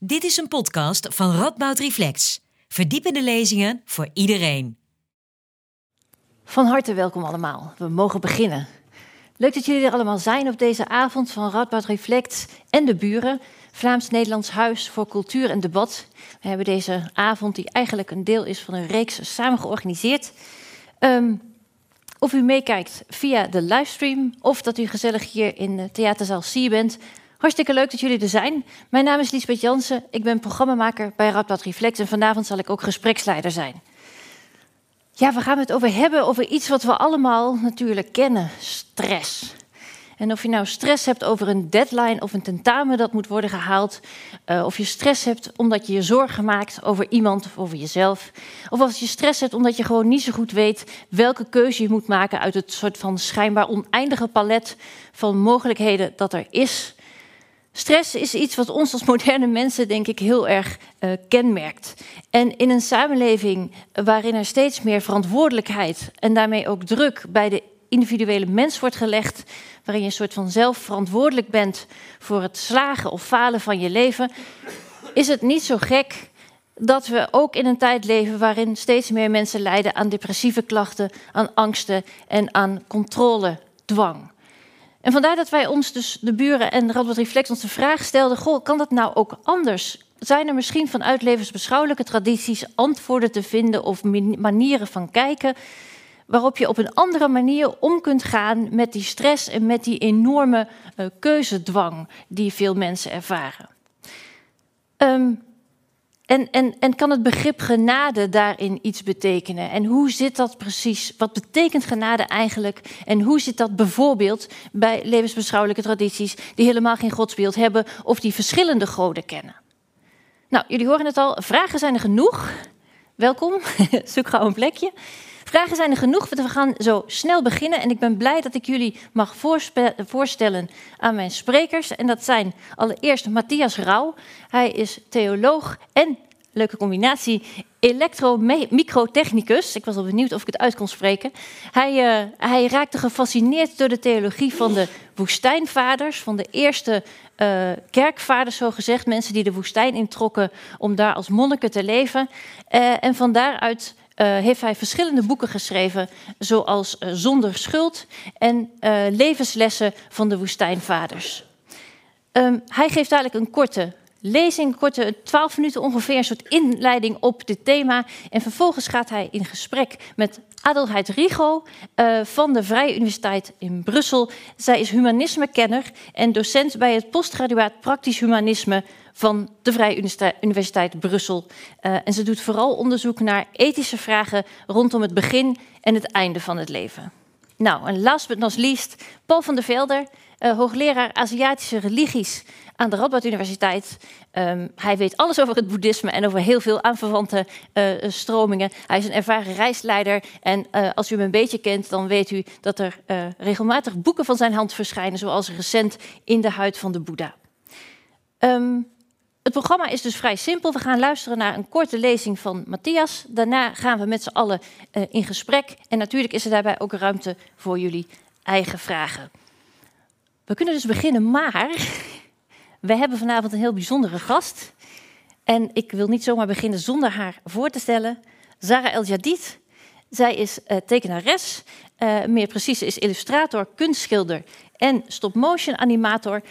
Dit is een podcast van Radboud Reflex. Verdiepende lezingen voor iedereen. Van harte welkom allemaal. We mogen beginnen. Leuk dat jullie er allemaal zijn op deze avond van Radboud Reflect en de buren. Vlaams-Nederlands Huis voor Cultuur en Debat. We hebben deze avond, die eigenlijk een deel is van een reeks, samen georganiseerd. Ehm, of u meekijkt via de livestream of dat u gezellig hier in de theaterzaal C bent. Hartstikke leuk dat jullie er zijn. Mijn naam is Liesbeth Jansen. Ik ben programmamaker bij Radboud Reflex en vanavond zal ik ook gespreksleider zijn. Ja, we gaan het over hebben over iets wat we allemaal natuurlijk kennen: stress. En of je nou stress hebt over een deadline of een tentamen dat moet worden gehaald, uh, of je stress hebt omdat je je zorgen maakt over iemand of over jezelf, of als je stress hebt omdat je gewoon niet zo goed weet welke keuze je moet maken uit het soort van schijnbaar oneindige palet van mogelijkheden dat er is. Stress is iets wat ons als moderne mensen, denk ik, heel erg uh, kenmerkt. En in een samenleving waarin er steeds meer verantwoordelijkheid en daarmee ook druk bij de individuele mens wordt gelegd, waarin je een soort van zelf verantwoordelijk bent voor het slagen of falen van je leven, is het niet zo gek dat we ook in een tijd leven waarin steeds meer mensen lijden aan depressieve klachten, aan angsten en aan controledwang. En vandaar dat wij ons dus, de buren en Radboud Reflex, ons de vraag stelden: goh, kan dat nou ook anders? Zijn er misschien vanuit levensbeschouwelijke tradities antwoorden te vinden of manieren van kijken waarop je op een andere manier om kunt gaan met die stress en met die enorme uh, keuzedwang die veel mensen ervaren? Um, en, en, en kan het begrip genade daarin iets betekenen? En hoe zit dat precies? Wat betekent genade eigenlijk? En hoe zit dat bijvoorbeeld bij levensbeschouwelijke tradities die helemaal geen godsbeeld hebben of die verschillende goden kennen? Nou, jullie horen het al, vragen zijn er genoeg. Welkom, zoek gauw een plekje. Vragen zijn er genoeg, we gaan zo snel beginnen. En ik ben blij dat ik jullie mag voorstellen aan mijn sprekers. En dat zijn allereerst Matthias Rauw. Hij is theoloog en, leuke combinatie, elektromicrotechnicus. Ik was al benieuwd of ik het uit kon spreken. Hij, uh, hij raakte gefascineerd door de theologie van de woestijnvaders, van de eerste uh, kerkvaders, zo gezegd. Mensen die de woestijn introkken om daar als monniken te leven. Uh, en van daaruit heeft hij verschillende boeken geschreven, zoals uh, Zonder Schuld en uh, Levenslessen van de Woestijnvaders. Um, hij geeft eigenlijk een korte lezing, korte 12 minuten ongeveer, een soort inleiding op dit thema. En vervolgens gaat hij in gesprek met Adelheid Rigo van de Vrije Universiteit in Brussel. Zij is humanismekenner en docent bij het postgraduaat Praktisch Humanisme van de Vrije Universiteit Brussel. Uh, en ze doet vooral onderzoek naar ethische vragen rondom het begin en het einde van het leven. Nou, en last but not least, Paul van der Velder, uh, hoogleraar Aziatische religies aan de Radboud Universiteit. Um, hij weet alles over het boeddhisme en over heel veel aanverwante uh, stromingen. Hij is een ervaren reisleider en als u hem een beetje kent, dan weet u dat er regelmatig boeken van zijn hand verschijnen, zoals recent In de huid van de Boeddha. Um, het programma is dus vrij simpel. We gaan luisteren naar een korte lezing van Matthias. Daarna gaan we met z'n allen uh, in gesprek. En natuurlijk is er daarbij ook ruimte voor jullie eigen vragen. We kunnen dus beginnen, maar we hebben vanavond een heel bijzondere gast. En ik wil niet zomaar beginnen zonder haar voor te stellen. Zara El Jadid. Zij is uh, tekenares, uh, meer precies is illustrator, kunstschilder en stop-motion animator.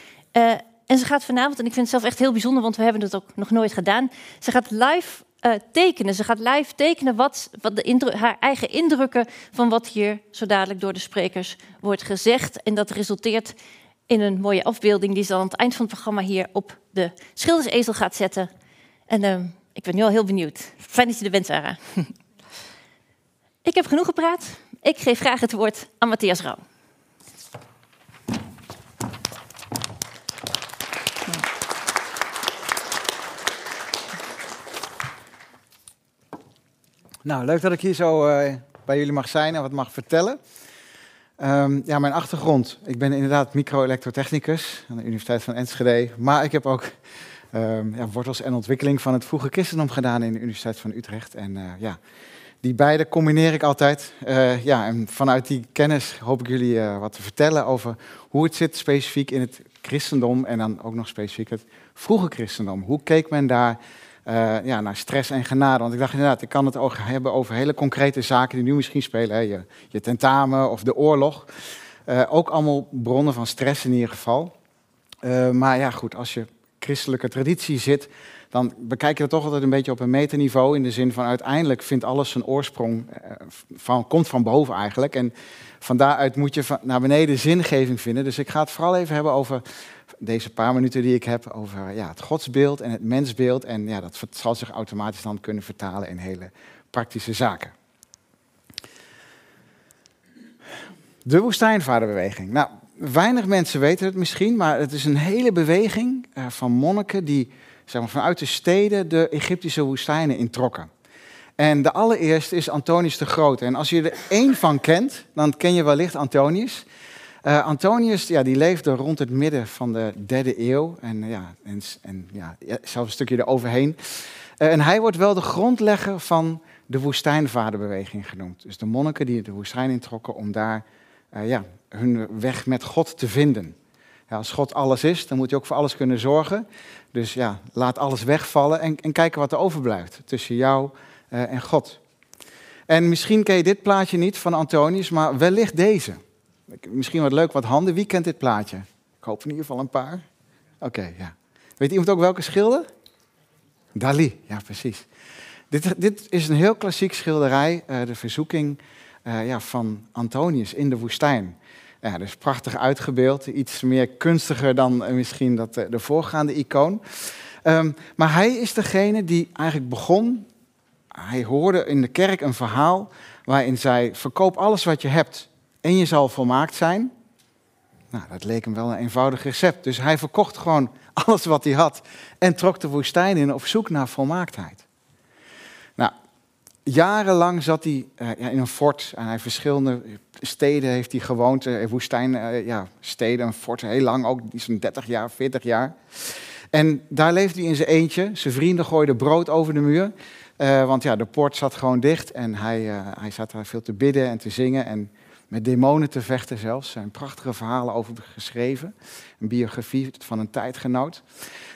En ze gaat vanavond, en ik vind het zelf echt heel bijzonder, want we hebben het ook nog nooit gedaan. Ze gaat live uh, tekenen. Ze gaat live tekenen wat, wat de haar eigen indrukken van wat hier zo dadelijk door de sprekers wordt gezegd. En dat resulteert in een mooie afbeelding die ze aan het eind van het programma hier op de schildersezel gaat zetten. En uh, ik ben nu al heel benieuwd. Fijn dat je er bent, Sarah. ik heb genoeg gepraat. Ik geef graag het woord aan Matthias Rauw. Nou, leuk dat ik hier zo uh, bij jullie mag zijn en wat mag vertellen. Um, ja, mijn achtergrond. Ik ben inderdaad micro-elektrotechnicus aan de Universiteit van Enschede. Maar ik heb ook um, ja, wortels en ontwikkeling van het vroege christendom gedaan in de Universiteit van Utrecht. En uh, ja, Die beide combineer ik altijd. Uh, ja, en vanuit die kennis hoop ik jullie wat te vertellen over hoe het zit specifiek in het christendom en dan ook nog specifiek het vroege christendom. Hoe keek men daar uh, ja, naar stress en genade? Want ik dacht inderdaad, ik kan het ook hebben over hele concrete zaken die nu misschien spelen. Hè? Je, je tentamen of de oorlog. ook allemaal bronnen van stress in ieder geval. maar ja, goed, als je christelijke traditie zit, dan bekijk je dat toch altijd een beetje op een meterniveau. In de zin van uiteindelijk vindt alles zijn oorsprong, eh, van, komt van boven eigenlijk. En van daaruit moet je naar beneden zingeving vinden. Dus ik ga het vooral even hebben over deze paar minuten die ik heb, over ja, het godsbeeld en het mensbeeld. En ja, dat zal zich automatisch dan kunnen vertalen in hele praktische zaken. De woestijnvaderbeweging. Nou, weinig mensen weten het misschien, maar het is een hele beweging uh, van monniken die zeg maar, vanuit de steden de Egyptische woestijnen introkken. En de allereerste is Antonius de Grote. En als je er één van kent, dan ken je wellicht Antonius. Uh, Antonius ja, die leefde rond het midden van de derde eeuw. En, ja, en, en ja, zelfs een stukje eroverheen. Uh, en hij wordt wel de grondlegger van de woestijnvaderbeweging genoemd. Dus de monniken die de woestijn introkken om daar ja, hun weg met God te vinden. Ja, als God alles is, dan moet hij ook voor alles kunnen zorgen. Dus ja, laat alles wegvallen en, en kijken wat er overblijft tussen jou en God. En misschien ken je dit plaatje niet van Antonius, maar wellicht deze. Misschien wat leuk, wat handen. Wie kent dit plaatje? Ik hoop in ieder geval een paar. Oké, ja. Weet iemand ook welke schilder? Dali, ja precies. Dit, dit is een heel klassiek schilderij, uh, de verzoeking uh, ja, van Antonius in de woestijn. Ja, dus prachtig uitgebeeld. Iets meer kunstiger dan eh, misschien dat, eh, de voorgaande icoon. Um, maar hij is degene die eigenlijk begon. Hij hoorde in de kerk een verhaal waarin zij: verkoop alles wat je hebt en je zal volmaakt zijn. Nou, dat leek hem wel een eenvoudig recept. Dus hij verkocht gewoon alles wat hij had en trok de woestijn in op zoek naar volmaaktheid. Nou, jarenlang zat hij ja, in een fort en hij verschillende steden heeft hij gewoond, uh, woestijn, uh, ja, steden, een fort, heel lang ook, zo'n 30 jaar, 40 jaar. En daar leefde hij in zijn eentje. Zijn vrienden gooiden brood over de muur, want ja, de poort zat gewoon dicht en hij, hij zat daar veel te bidden en te zingen en met demonen te vechten zelfs. Er zijn prachtige verhalen over geschreven, een biografie van een tijdgenoot.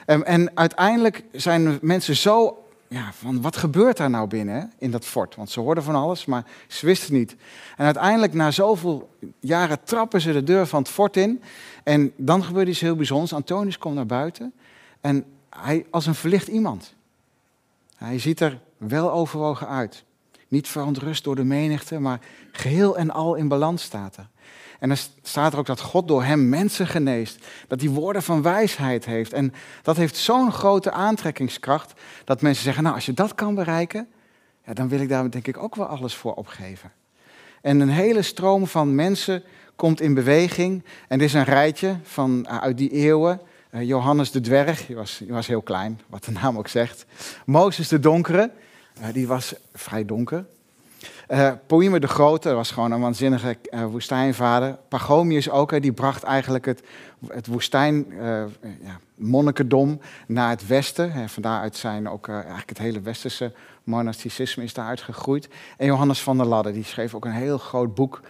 Um, en uiteindelijk zijn mensen zo ja, van wat gebeurt daar nou binnen in dat fort? Want ze hoorden van alles, maar ze wisten niet. En uiteindelijk, na zoveel jaren, trappen ze de deur van het fort in. En dan gebeurt iets heel bijzonders. Antonius komt naar buiten en hij als een verlicht iemand. Hij ziet er wel overwogen uit. Niet verontrust door de menigte, maar geheel en al in balans staat. En dan staat er ook dat God door hem mensen geneest. Dat hij woorden van wijsheid heeft. En dat heeft zo'n grote aantrekkingskracht dat mensen zeggen, nou als je dat kan bereiken, ja, dan wil ik daar denk ik ook wel alles voor opgeven. En een hele stroom van mensen komt in beweging. En dit is een rijtje van, uh, uit die eeuwen. Uh, Johannes de Dwerg, die was, die was heel klein, wat de naam ook zegt. Mozes de Donkere, die was vrij donker. Uh, de Grote was gewoon een waanzinnige uh, woestijnvader. Pagomius ook, die bracht eigenlijk het, het woestijn, uh, ja, naar het westen. Hè, vandaaruit zijn ook eigenlijk het hele westerse monasticisme is daaruit gegroeid. En Johannes van der Ladde, die schreef ook een heel groot boek.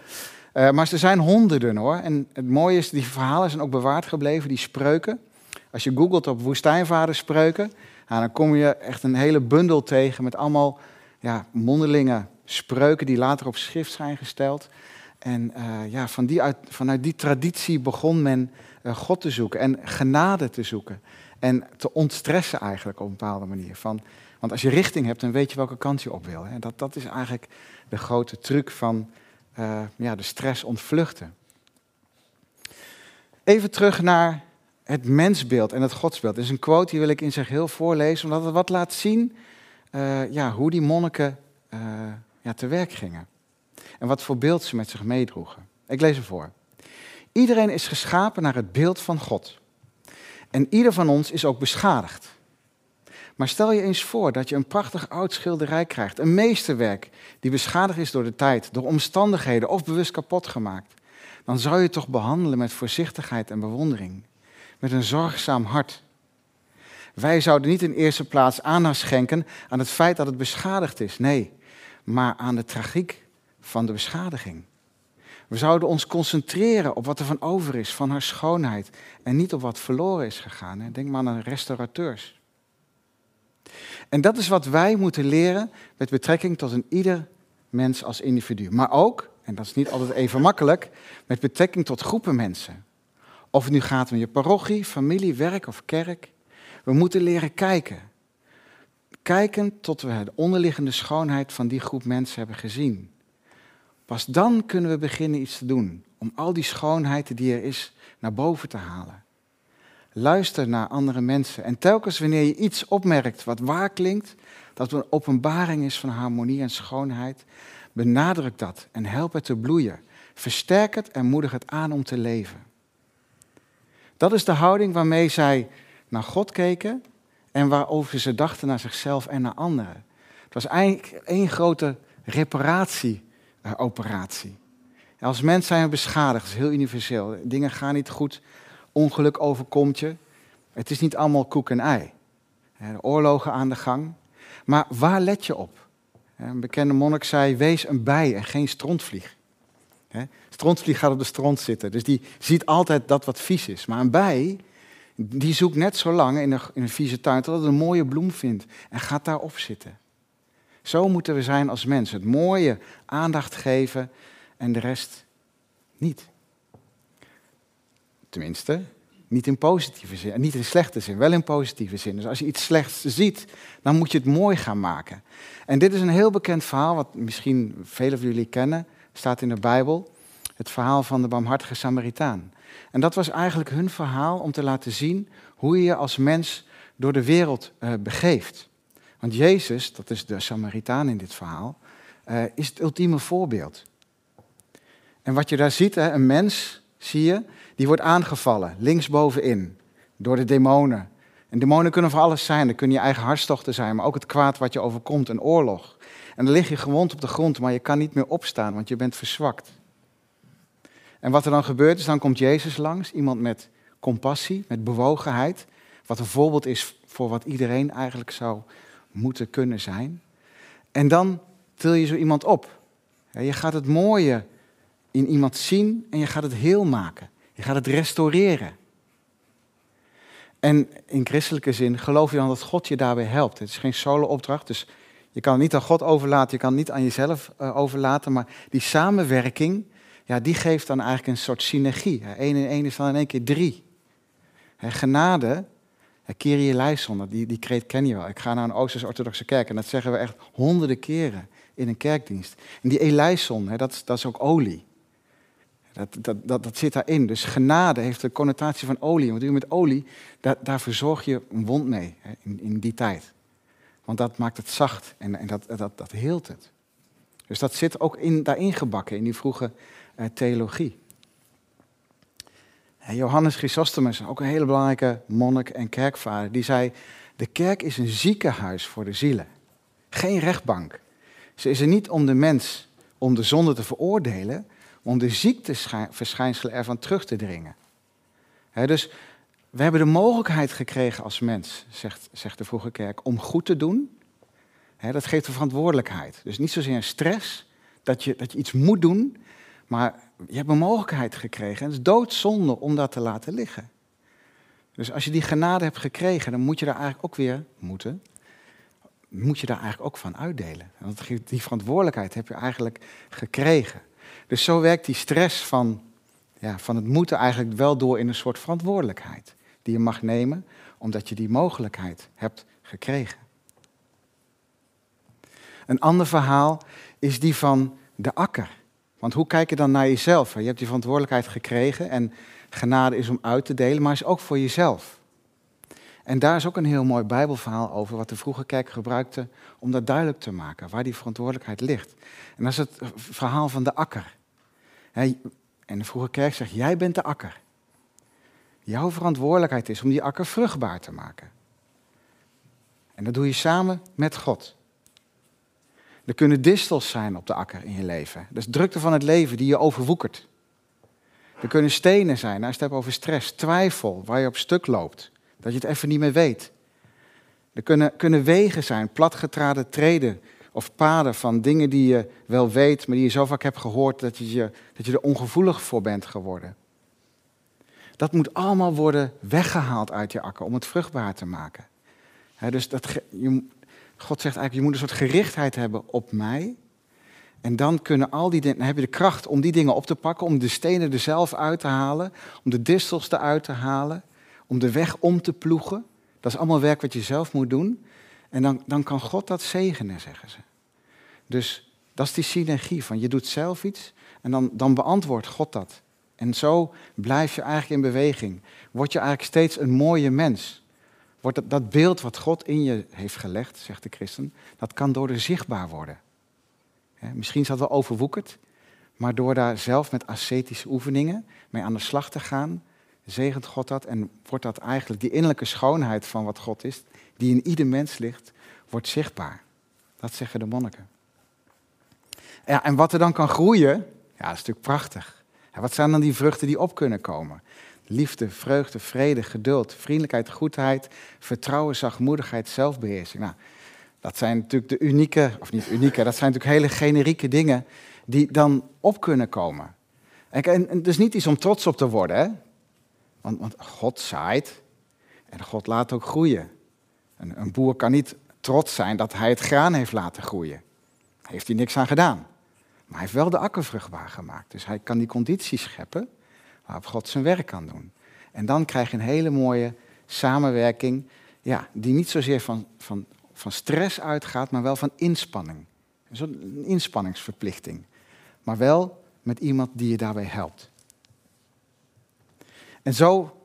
maar er zijn honderden hoor. En het mooie is, die verhalen zijn ook bewaard gebleven, die spreuken. Als je googelt op woestijnvaderspreuken, nou, dan kom je echt een hele bundel tegen met allemaal ja, mondelingen spreuken die later op schrift zijn gesteld. En uh, ja, van die uit, vanuit die traditie begon men uh, God te zoeken en genade te zoeken. En te ontstressen eigenlijk op een bepaalde manier. Van, want als je richting hebt, dan weet je welke kant je op wil. Hè. Dat, dat is eigenlijk de grote truc van uh, ja, de stress ontvluchten. Even terug naar het mensbeeld en het godsbeeld. Er is een quote, die wil ik in zich heel voorlezen, omdat het wat laat zien ja, hoe die monniken ja, te werk gingen. En wat voor beeld ze met zich meedroegen. Ik lees er voor. Iedereen is geschapen naar het beeld van God. En ieder van ons is ook beschadigd. Maar stel je eens voor dat je een prachtig oud schilderij krijgt, een meesterwerk die beschadigd is door de tijd, door omstandigheden of bewust kapot gemaakt. Dan zou je het toch behandelen met voorzichtigheid en bewondering, met een zorgzaam hart. Wij zouden niet in eerste plaats aandacht schenken aan het feit dat het beschadigd is. Nee, maar aan de tragiek van de beschadiging. We zouden ons concentreren op wat er van over is, van haar schoonheid, en niet op wat verloren is gegaan. Denk maar aan restaurateurs. En dat is wat wij moeten leren met betrekking tot een ieder mens als individu. Maar ook, en dat is niet altijd even makkelijk, met betrekking tot groepen mensen. Of het nu gaat om je parochie, familie, werk of kerk. We moeten leren kijken. Kijken tot we de onderliggende schoonheid van die groep mensen hebben gezien. Pas dan kunnen we beginnen iets te doen om al die schoonheid die er is naar boven te halen. Luister naar andere mensen en telkens wanneer je iets opmerkt wat waar klinkt, dat een openbaring is van harmonie en schoonheid, benadruk dat en help het te bloeien. Versterk het en moedig het aan om te leven. Dat is de houding waarmee zij naar God keken en waarover ze dachten naar zichzelf en naar anderen. Het was eigenlijk één grote reparatieoperatie. Als mens zijn we beschadigd, dat is heel universeel. Dingen gaan niet goed, ongeluk overkomt je. Het is niet allemaal koek en ei. Oorlogen aan de gang. Maar waar let je op? Een bekende monnik zei: wees een bij en geen strontvlieg. Strontvlieg gaat op de stront zitten, dus die ziet altijd dat wat vies is. Maar een bij, die zoekt net zo lang in een, vieze tuin tot het een mooie bloem vindt en gaat daarop zitten. Zo moeten we zijn als mensen. Het mooie aandacht geven en de rest niet. Tenminste, niet in positieve zin, niet in slechte zin, wel in positieve zin. Dus als je iets slechts ziet, dan moet je het mooi gaan maken. En dit is een heel bekend verhaal, wat misschien velen van jullie kennen, staat in de Bijbel. Het verhaal van de barmhartige Samaritaan. En dat was eigenlijk hun verhaal om te laten zien hoe je je als mens door de wereld uh, begeeft. Want Jezus, dat is de Samaritaan in dit verhaal, uh, is het ultieme voorbeeld. En wat je daar ziet, een mens, zie je, die wordt aangevallen, linksbovenin, door de demonen. En demonen kunnen voor alles zijn. Dat kunnen je eigen hartstochten zijn, maar ook het kwaad wat je overkomt, een oorlog. En dan lig je gewond op de grond, maar je kan niet meer opstaan, want je bent verzwakt. En wat er dan gebeurt is, dan komt Jezus langs, iemand met compassie, met bewogenheid, wat een voorbeeld is voor wat iedereen eigenlijk zou moeten kunnen zijn. En dan til je zo iemand op. Je gaat het mooie in iemand zien en je gaat het heel maken. Je gaat het restaureren. En in christelijke zin geloof je dan dat God je daarbij helpt. Het is geen solo-opdracht, dus je kan het niet aan God overlaten, je kan het niet aan jezelf uh, overlaten, maar die samenwerking, ja, die geeft dan eigenlijk een soort synergie. Eén en één is dan in één keer drie. Genade, Kyrie eleison, die, die kreet ken je wel. Ik ga naar een Oosters-orthodoxe kerk en dat zeggen we echt honderden keren in een kerkdienst. En die eleison, dat, dat is ook olie. Dat, dat, dat, dat zit daarin. Dus genade heeft de connotatie van olie. Wat je met olie? Daar, daar verzorg je een wond mee in, in die tijd. Want dat maakt het zacht en, en dat, dat, dat heelt het. Dus dat zit ook in, daarin gebakken, in die vroege uh, theologie. Johannes Chrysostomus, ook een hele belangrijke monnik en kerkvader, die zei: De kerk is een ziekenhuis voor de zielen, geen rechtbank. Ze is er niet om de mens, om de zonde te veroordelen, om de ziekteverschijnselen ervan terug te dringen. dus we hebben de mogelijkheid gekregen als mens, zegt, zegt de vroege kerk, om goed te doen. dat geeft een verantwoordelijkheid. Dus niet zozeer een stress dat je, dat je iets moet doen, maar je hebt een mogelijkheid gekregen. En het is doodzonde om dat te laten liggen. Dus als je die genade hebt gekregen, dan moet je daar eigenlijk ook weer moeten. Moet je daar eigenlijk ook van uitdelen. Want die verantwoordelijkheid heb je eigenlijk gekregen. Dus zo werkt die stress van, ja, van het moeten eigenlijk wel door in een soort verantwoordelijkheid. Die je mag nemen, omdat je die mogelijkheid hebt gekregen. Een ander verhaal is die van de akker. Want hoe kijk je dan naar jezelf? Je hebt die verantwoordelijkheid gekregen en genade is om uit te delen, maar is ook voor jezelf. En daar is ook een heel mooi Bijbelverhaal over, wat de vroege kerk gebruikte om dat duidelijk te maken, waar die verantwoordelijkheid ligt. En dat is het verhaal van de akker. En de vroege kerk zegt, jij bent de akker. Jouw verantwoordelijkheid is om die akker vruchtbaar te maken. En dat doe je samen met God. Er kunnen distels zijn op de akker in je leven. Dat is drukte van het leven die je overwoekert. Er kunnen stenen zijn, als je het hebt over stress, twijfel, waar je op stuk loopt. Dat je het even niet meer weet. Er kunnen, kunnen wegen zijn, platgetraden treden of paden van dingen die je wel weet, maar die je zo vaak hebt gehoord dat je, dat je er ongevoelig voor bent geworden. Dat moet allemaal worden weggehaald uit je akker om het vruchtbaar te maken. dus dat, je, God zegt eigenlijk, je moet een soort gerichtheid hebben op mij. En dan kunnen al die heb je de kracht om die dingen op te pakken, om de stenen er zelf uit te halen, om de distels eruit te halen, om de weg om te ploegen. Dat is allemaal werk wat je zelf moet doen. En dan, dan kan God dat zegenen, zeggen ze. Dus dat is die synergie van je doet zelf iets en dan, dan beantwoordt God dat. En zo blijf je eigenlijk in beweging. Word je eigenlijk steeds een mooie mens. Wordt dat, dat beeld wat God in je heeft gelegd, zegt de christen, dat kan door de zichtbaar worden. misschien is dat wel overwoekerd, maar door daar zelf met ascetische oefeningen mee aan de slag te gaan, zegent God dat en wordt dat eigenlijk die innerlijke schoonheid van wat God is, die in ieder mens ligt, wordt zichtbaar. Dat zeggen de monniken. Ja, en wat er dan kan groeien, ja, dat is natuurlijk prachtig. Ja, wat zijn dan die vruchten die op kunnen komen? Liefde, vreugde, vrede, geduld, vriendelijkheid, goedheid, vertrouwen, zachtmoedigheid, zelfbeheersing. Nou, dat zijn natuurlijk de unieke, of niet unieke, dat zijn natuurlijk hele generieke dingen die dan op kunnen komen. En, en is niet iets om trots op te worden, hè? Want, want God zaait en God laat ook groeien. Een, een boer kan niet trots zijn dat hij het graan heeft laten groeien. Heeft hij niks aan gedaan. Maar hij heeft wel de akker vruchtbaar gemaakt. Dus hij kan die condities scheppen waarop God zijn werk kan doen. En dan krijg je een hele mooie samenwerking, ja, die niet zozeer van, van, van stress uitgaat, maar wel van inspanning. Een inspanningsverplichting. Maar wel met iemand die je daarbij helpt. En zo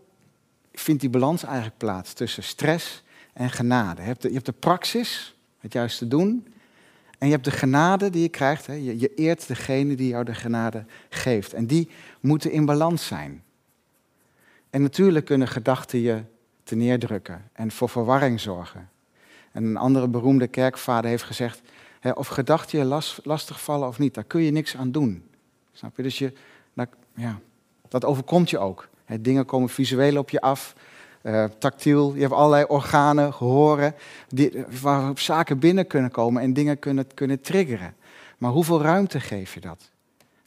vindt die balans eigenlijk plaats tussen stress en genade. Je hebt de, je hebt de praxis, het juiste doen. En je hebt de genade die je krijgt. Hè. Je, je eert degene die jou de genade geeft. En die moeten in balans zijn. En natuurlijk kunnen gedachten je te neerdrukken en voor verwarring zorgen. En een andere beroemde kerkvader heeft gezegd: hè, of gedachten je last, lastig vallen of niet, daar kun je niks aan doen. Snap je? Dus je, ja, dat overkomt je ook. Hè, dingen komen visueel op je af uh, tactiel. Je hebt allerlei organen, gehoren, die, waarop zaken binnen kunnen komen en dingen kunnen, kunnen triggeren. Maar hoeveel ruimte geef je dat?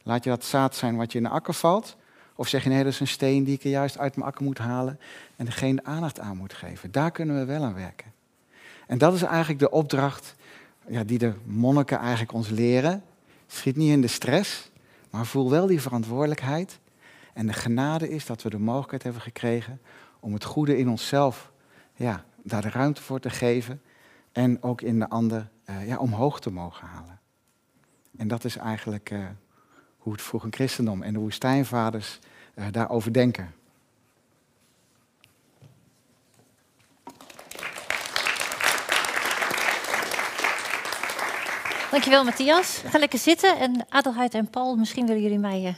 Laat je dat zaad zijn wat je in de akker valt? Of zeg je nee, dat is een steen die ik er juist uit mijn akker moet halen en er geen aandacht aan moet geven? Daar kunnen we wel aan werken. En dat is eigenlijk de opdracht ja, die de monniken eigenlijk ons leren. Schiet niet in de stress, maar voel wel die verantwoordelijkheid. En de genade is dat we de mogelijkheid hebben gekregen om het goede in onszelf, ja, daar de ruimte voor te geven. En ook in de ander uh, ja, omhoog te mogen halen. En dat is eigenlijk uh, hoe het vroege christendom en de woestijnvaders uh, daarover denken. Dankjewel Matthias. Ga lekker zitten. En Adelheid en Paul, misschien willen jullie mij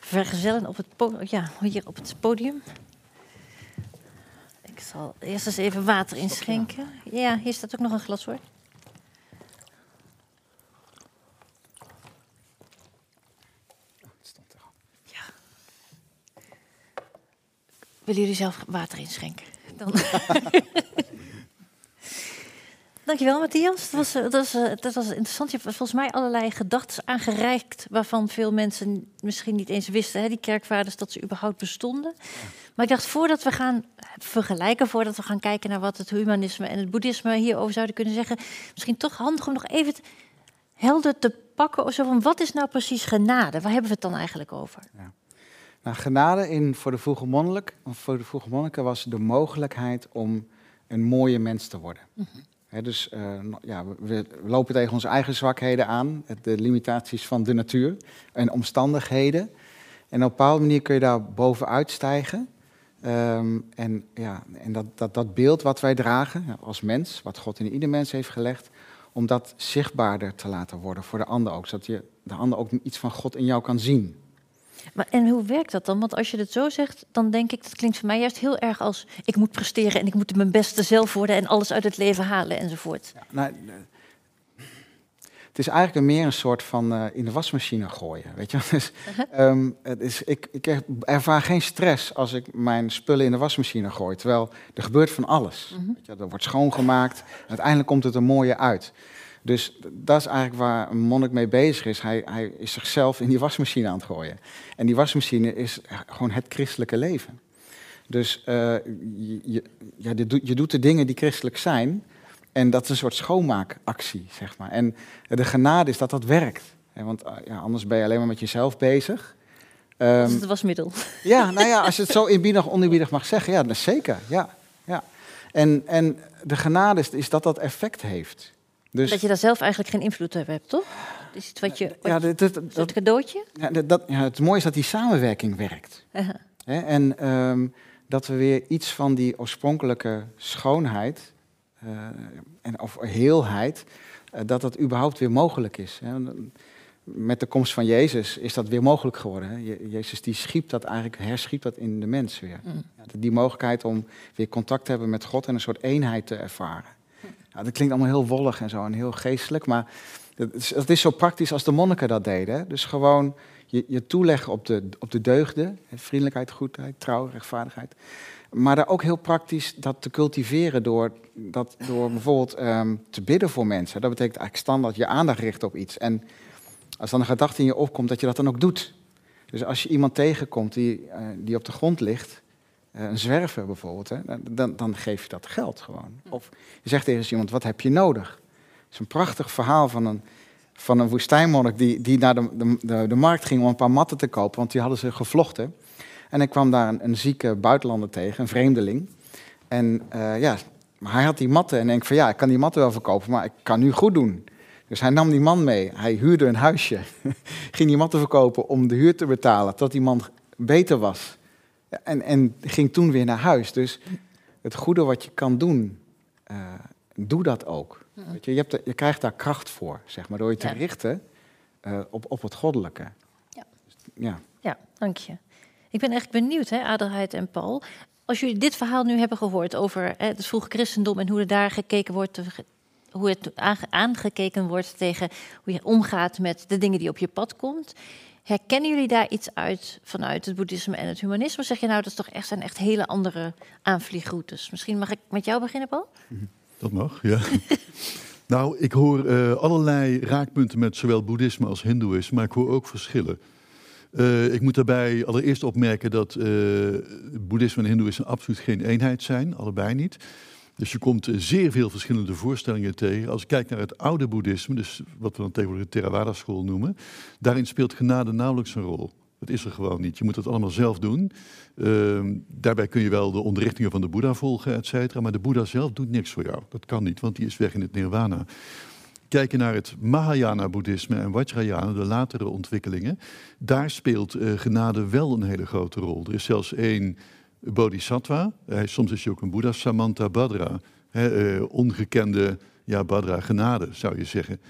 vergezellen op het, ja, hier op het podium. Ik zal eerst eens even water inschenken. Ja, hier staat ook nog een glas hoor. Ja. Willen jullie zelf water inschenken? Dan. Dankjewel, Matthias. Dat was, dat, was, dat was interessant. Je hebt volgens mij allerlei gedachten aangereikt... waarvan veel mensen misschien niet eens wisten, hè, die kerkvaders, dat ze überhaupt bestonden. Maar ik dacht, voordat we gaan vergelijken, voordat we gaan kijken naar wat het humanisme en het boeddhisme hierover zouden kunnen zeggen, misschien toch handig om nog even helder te pakken of zo van wat is nou precies genade? Waar hebben we het dan eigenlijk over? Ja. Nou, genade in, voor, de vroege monnik, voor de vroege monniken was de mogelijkheid om een mooie mens te worden. Dus uh, ja, we, lopen tegen onze eigen zwakheden aan, de limitaties van de natuur en omstandigheden. En op een bepaalde manier kun je daar bovenuit stijgen. Um, en ja, en dat, dat, dat beeld wat wij dragen als mens, wat God in ieder mens heeft gelegd, om dat zichtbaarder te laten worden voor de ander ook. Zodat je, de ander ook iets van God in jou kan zien. Maar en hoe werkt dat dan? Want als je het zo zegt, dan denk ik, dat klinkt voor mij juist heel erg als ik moet presteren en ik moet mijn beste zelf worden en alles uit het leven halen enzovoort. Ja, nou, het is eigenlijk meer een soort van uh, in de wasmachine gooien. Weet je? Dus, um, het is, ik, ik ervaar geen stress als ik mijn spullen in de wasmachine gooi. Terwijl er gebeurt van alles. Mm -hmm. weet je, er wordt schoongemaakt. En uiteindelijk komt het er mooier uit. Dus dat is eigenlijk waar een monnik mee bezig is. Hij, hij is zichzelf in die wasmachine aan het gooien. En die wasmachine is gewoon het christelijke leven. Dus uh, je, ja, je doet de dingen die christelijk zijn. En dat is een soort schoonmaakactie, zeg maar. En de genade is dat dat werkt. Want ja, anders ben je alleen maar met jezelf bezig. Um, dat is het wasmiddel. Ja, nou ja, als je het zo inbiedig, oneerbiedig mag zeggen, ja, dat is zeker. Ja, ja. En, en de genade is, is dat dat effect heeft. Dus, dat je daar zelf eigenlijk geen invloed op hebt, toch? Is het wat je. ja, dat, dat, dat cadeautje? Ja, dat, ja, het mooie is dat die samenwerking werkt. En um, dat we weer iets van die oorspronkelijke schoonheid uh, en, of heelheid, uh, dat dat überhaupt weer mogelijk is. Hè? Met de komst van Jezus is dat weer mogelijk geworden. Hè? Jezus die schiep dat eigenlijk, herschiep dat in de mens weer. Mm. Die mogelijkheid om weer contact te hebben met God en een soort eenheid te ervaren. Dat klinkt allemaal heel wollig en zo en heel geestelijk, maar het is, is zo praktisch als de monniken dat deden. Dus gewoon je, je toeleggen op de, op de deugden, vriendelijkheid, goedheid, trouw, rechtvaardigheid. Maar daar ook heel praktisch dat te cultiveren door, dat, door bijvoorbeeld ehm, te bidden voor mensen. Dat betekent eigenlijk standaard je aandacht richten op iets. En als dan een gedachte in je opkomt, dat je dat dan ook doet. Dus als je iemand tegenkomt die, uh, die op de grond ligt, een zwerver bijvoorbeeld, hè, dan, dan geef je dat geld gewoon. Of je zegt tegen iemand, wat heb je nodig? Het is een prachtig verhaal van een, van een woestijnmonnik die, die naar de, de, de, markt ging om een paar matten te kopen, want die hadden ze gevlochten. En ik kwam daar een, een zieke buitenlander tegen, een vreemdeling. En uh, ja, hij had die matten en denk van ja, ik kan die matten wel verkopen, maar ik kan nu goed doen. Dus hij nam die man mee. Hij huurde een huisje. ging die matten verkopen om de huur te betalen. Tot die man beter was. En, en ging toen weer naar huis. Dus het goede wat je kan doen, uh, doe dat ook. Weet je, je, hebt je, krijgt daar kracht voor, zeg maar, door je te richten uh, op, op het goddelijke. Ja. ja. ja, dank je. Ik ben echt benieuwd, hè, Adelheid en Paul. Als jullie dit verhaal nu hebben gehoord over hè, het vroege christendom en hoe er daar gekeken wordt hoe het aangekeken wordt tegen hoe je omgaat met de dingen die op je pad komt. Herkennen jullie daar iets uit vanuit het boeddhisme en het humanisme? Zeg je nou, dat is toch echt, zijn echt hele andere aanvliegroutes? Misschien mag ik met jou beginnen, Paul? Dat mag, ja. nou, ik hoor uh, allerlei raakpunten met zowel boeddhisme als hindoeïsme, maar ik hoor ook verschillen. Uh, ik moet daarbij allereerst opmerken dat uh, boeddhisme en hindoeïsme absoluut geen eenheid zijn, allebei niet. Dus je komt zeer veel verschillende voorstellingen tegen. Als ik kijk naar het oude boeddhisme, dus wat we dan tegenwoordig de Theravada school noemen, daarin speelt genade nauwelijks een rol. Dat is er gewoon niet. Je moet het allemaal zelf doen. Uh, daarbij kun je wel de onderrichtingen van de Boeddha volgen, et cetera. Maar de Boeddha zelf doet niks voor jou. Dat kan niet, want die is weg in het nirvana. Kijken naar het Mahayana-boeddhisme en Vajrayana, de latere ontwikkelingen. Daar speelt uh, genade wel een hele grote rol. Er is zelfs één bodhisattva. Hij, soms is hij ook een boeddha, Samantha Badra. uh, ongekende ja, Badra genade, zou je zeggen.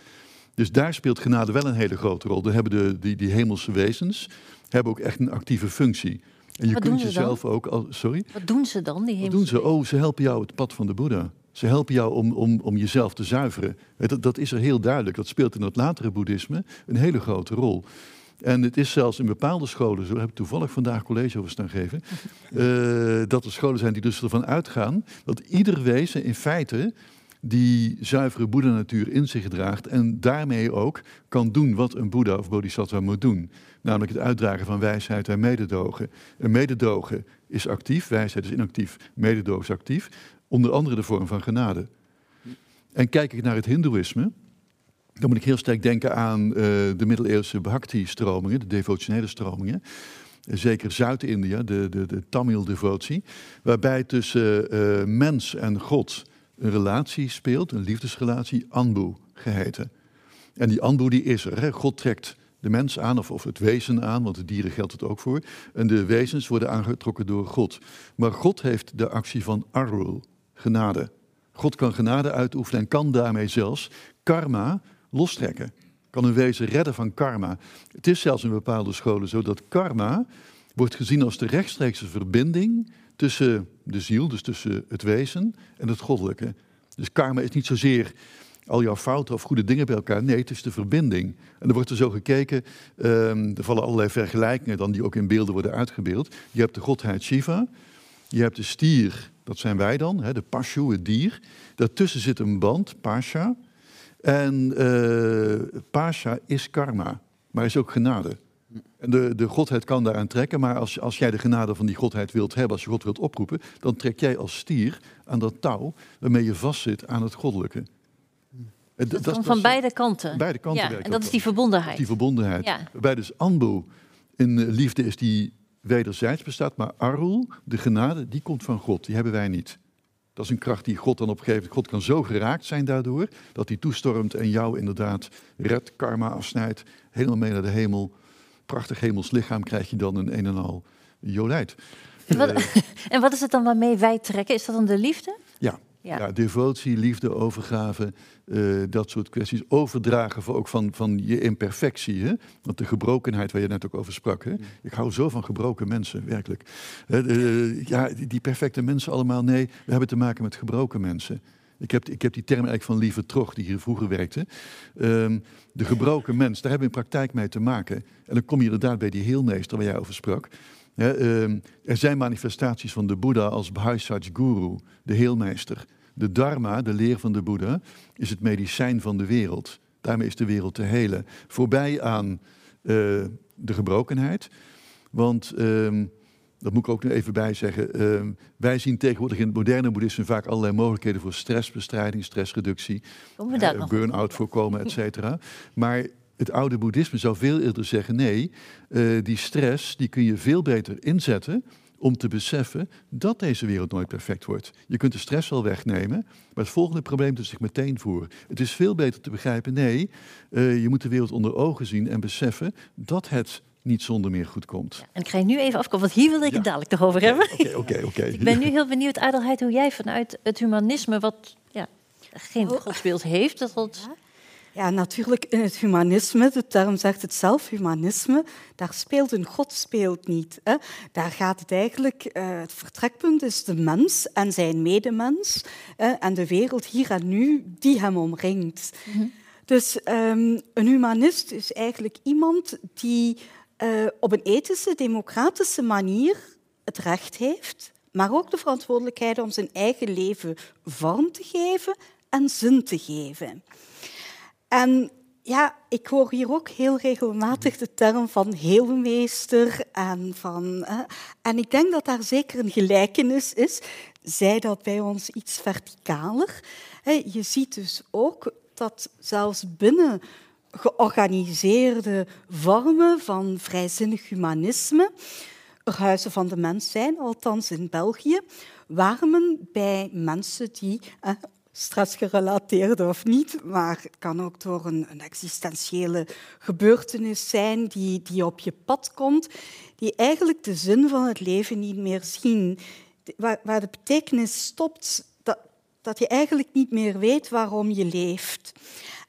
Dus daar speelt genade wel een hele grote rol. Daar hebben de, die, die hemelse wezens hebben ook echt een actieve functie. En je Wat kunt jezelf ook al. Sorry? Wat doen ze dan, die Wat doen ze? Oh, ze helpen jou het pad van de Boeddha. Ze helpen jou om, om, om jezelf te zuiveren. Dat, dat is er heel duidelijk. Dat speelt in het latere boeddhisme een hele grote rol. En het is zelfs in bepaalde scholen, zo heb ik toevallig vandaag college over staan geven, uh, dat er scholen zijn die dus ervan uitgaan dat ieder wezen in feite die zuivere boeddha-natuur in zich draagt en daarmee ook kan doen wat een boeddha of bodhisattva moet doen. Namelijk het uitdragen van wijsheid en mededogen. En mededogen is actief, wijsheid is inactief, mededogen is actief. Onder andere de vorm van genade. En kijk ik naar het hindoeïsme, dan moet ik heel sterk denken aan uh, de middeleeuwse Bhakti-stromingen, de devotionele stromingen. Zeker Zuid-India, de, de, de Tamil-devotie. Waarbij tussen uh, mens en God een relatie speelt, een liefdesrelatie, Anbu geheten. En die Anbu die is er. Hè. God trekt de mens aan, of, of het wezen aan, want de dieren geldt het ook voor. En de wezens worden aangetrokken door God. Maar God heeft de actie van Arul, genade. God kan genade uitoefenen en kan daarmee zelfs karma lostrekken. Kan een wezen redden van karma. Het is zelfs in bepaalde scholen zo dat karma wordt gezien als de rechtstreekse verbinding tussen de ziel, dus tussen het wezen en het goddelijke. Dus karma is niet zozeer al jouw fouten of goede dingen bij elkaar. Nee, het is de verbinding. En er wordt er zo gekeken, um, er vallen allerlei vergelijkingen dan die ook in beelden worden uitgebeeld. Je hebt de godheid Shiva, je hebt de stier, dat zijn wij dan, hè, de Pashu, het dier. Daartussen zit een band, Pasha. En uh, Pasha is karma, maar is ook genade. En de, de godheid kan daaraan trekken, maar als, als jij de genade van die godheid wilt hebben, als je God wilt oproepen, dan trek jij als stier aan dat touw waarmee je vastzit aan het goddelijke. Dat, dat, komt van beide kanten. Beide kanten ja, En dat is die verbondenheid. Die verbondenheid. Ja. Waarbij dus Anbu in eh, liefde is die wederzijds bestaat, maar Arul, de genade, die komt van God. Die hebben wij niet. Dat is een kracht die God dan opgeeft. God kan zo geraakt zijn daardoor, dat hij toestormt en jou inderdaad redt, karma afsnijdt, helemaal mee naar de hemel. Prachtig hemels lichaam krijg je dan een een en al jolijt. En wat, eh, en wat is het dan waarmee wij trekken? Is dat dan de liefde? Ja, ja. devotie, liefde, overgave, uh, dat soort kwesties. Overdragen voor ook van, van je imperfectie. Hè? Want de gebrokenheid waar je net ook over sprak. Hè? Mm. Ik hou zo van gebroken mensen, werkelijk. Uh, ja, die, perfecte mensen allemaal, nee, we hebben te maken met gebroken mensen. Ik heb, ik heb die term eigenlijk van Lieve Trog, die hier vroeger werkte. Um, de gebroken mens, daar hebben we in praktijk mee te maken. En dan kom je inderdaad bij die heelmeester waar jij over sprak. Um, er zijn manifestaties van de Boeddha als Bhaisaj Guru, de heelmeester. De dharma, de leer van de Boeddha, is het medicijn van de wereld. Daarmee is de wereld te helen. Voorbij aan uh, de gebrokenheid. Want, um, dat moet ik ook nog even bij zeggen, uh, wij zien tegenwoordig in het moderne boeddhisme vaak allerlei mogelijkheden voor stressbestrijding, stressreductie, uh, burn-out voorkomen, et cetera. Maar het oude boeddhisme zou veel eerder zeggen, nee, uh, die stress die kun je veel beter inzetten om te beseffen dat deze wereld nooit perfect wordt. Je kunt de stress wel wegnemen, maar het volgende probleem doet zich meteen voor. Het is veel beter te begrijpen, nee, uh, je moet de wereld onder ogen zien en beseffen dat het niet zonder meer goed komt. Ja, en ik ga je nu even afkomen, want hier wil ik het dadelijk toch over hebben. Oké, oké, oké. Ik ben nu heel benieuwd, Adelheid, hoe jij vanuit het humanisme, wat ja, geen oh. godsbeeld heeft, dat wat ja, natuurlijk in het humanisme, de term zegt het zelf, humanisme, daar speelt een God speelt niet. Hè. Daar gaat het eigenlijk, uh, het vertrekpunt is de mens en zijn medemens en de wereld hier en nu die hem omringt. Mhm. Dus um, een humanist is eigenlijk iemand die uh, op een ethische, democratische manier het recht heeft, maar ook de verantwoordelijkheid om zijn eigen leven vorm te geven en zin te geven. En ja, ik hoor hier ook heel regelmatig de term van heelmeester. En, van, en ik denk dat daar zeker een gelijkenis is. Zij dat bij ons iets verticaler. Je ziet dus ook dat zelfs binnen georganiseerde vormen van vrijzinnig humanisme er huizen van de mens zijn, althans in België, waar men bij mensen die stressgerelateerd of niet, maar het kan ook door een, een existentiële gebeurtenis zijn die, die op je pad komt, die eigenlijk de zin van het leven niet meer zien, waar, waar de betekenis stopt, dat, dat je eigenlijk niet meer weet waarom je leeft.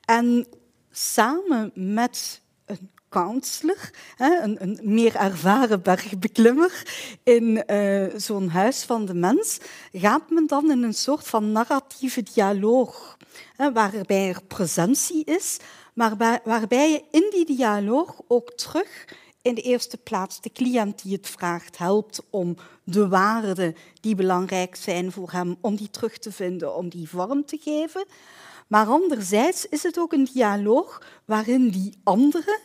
En samen met een counselor, een, meer ervaren bergbeklimmer in uh, zo'n huis van de mens, gaat men dan in een soort van narratieve dialoog, hè, waarbij er presentie is, maar waarbij je in die dialoog ook terug in de eerste plaats de cliënt die het vraagt helpt om de waarden die belangrijk zijn voor hem, om die terug te vinden, om die vorm te geven. Maar anderzijds is het ook een dialoog waarin die andere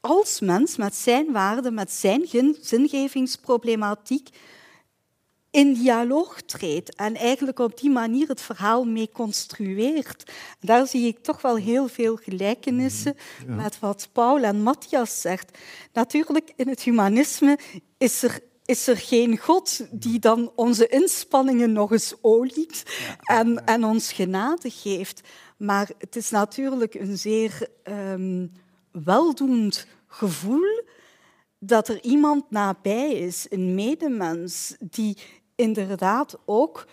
als mens met zijn waarden, met zijn zingevingsproblematiek in dialoog treedt en eigenlijk op die manier het verhaal mee construeert. Daar zie ik toch wel heel veel gelijkenissen mhm, met wat Paul en Matthias zegt. Natuurlijk, in het humanisme is er is er geen God die dan onze inspanningen nog eens oliet en, en ons genade geeft. Maar het is natuurlijk een zeer um, weldoend gevoel dat er iemand nabij is, een medemens, die inderdaad ook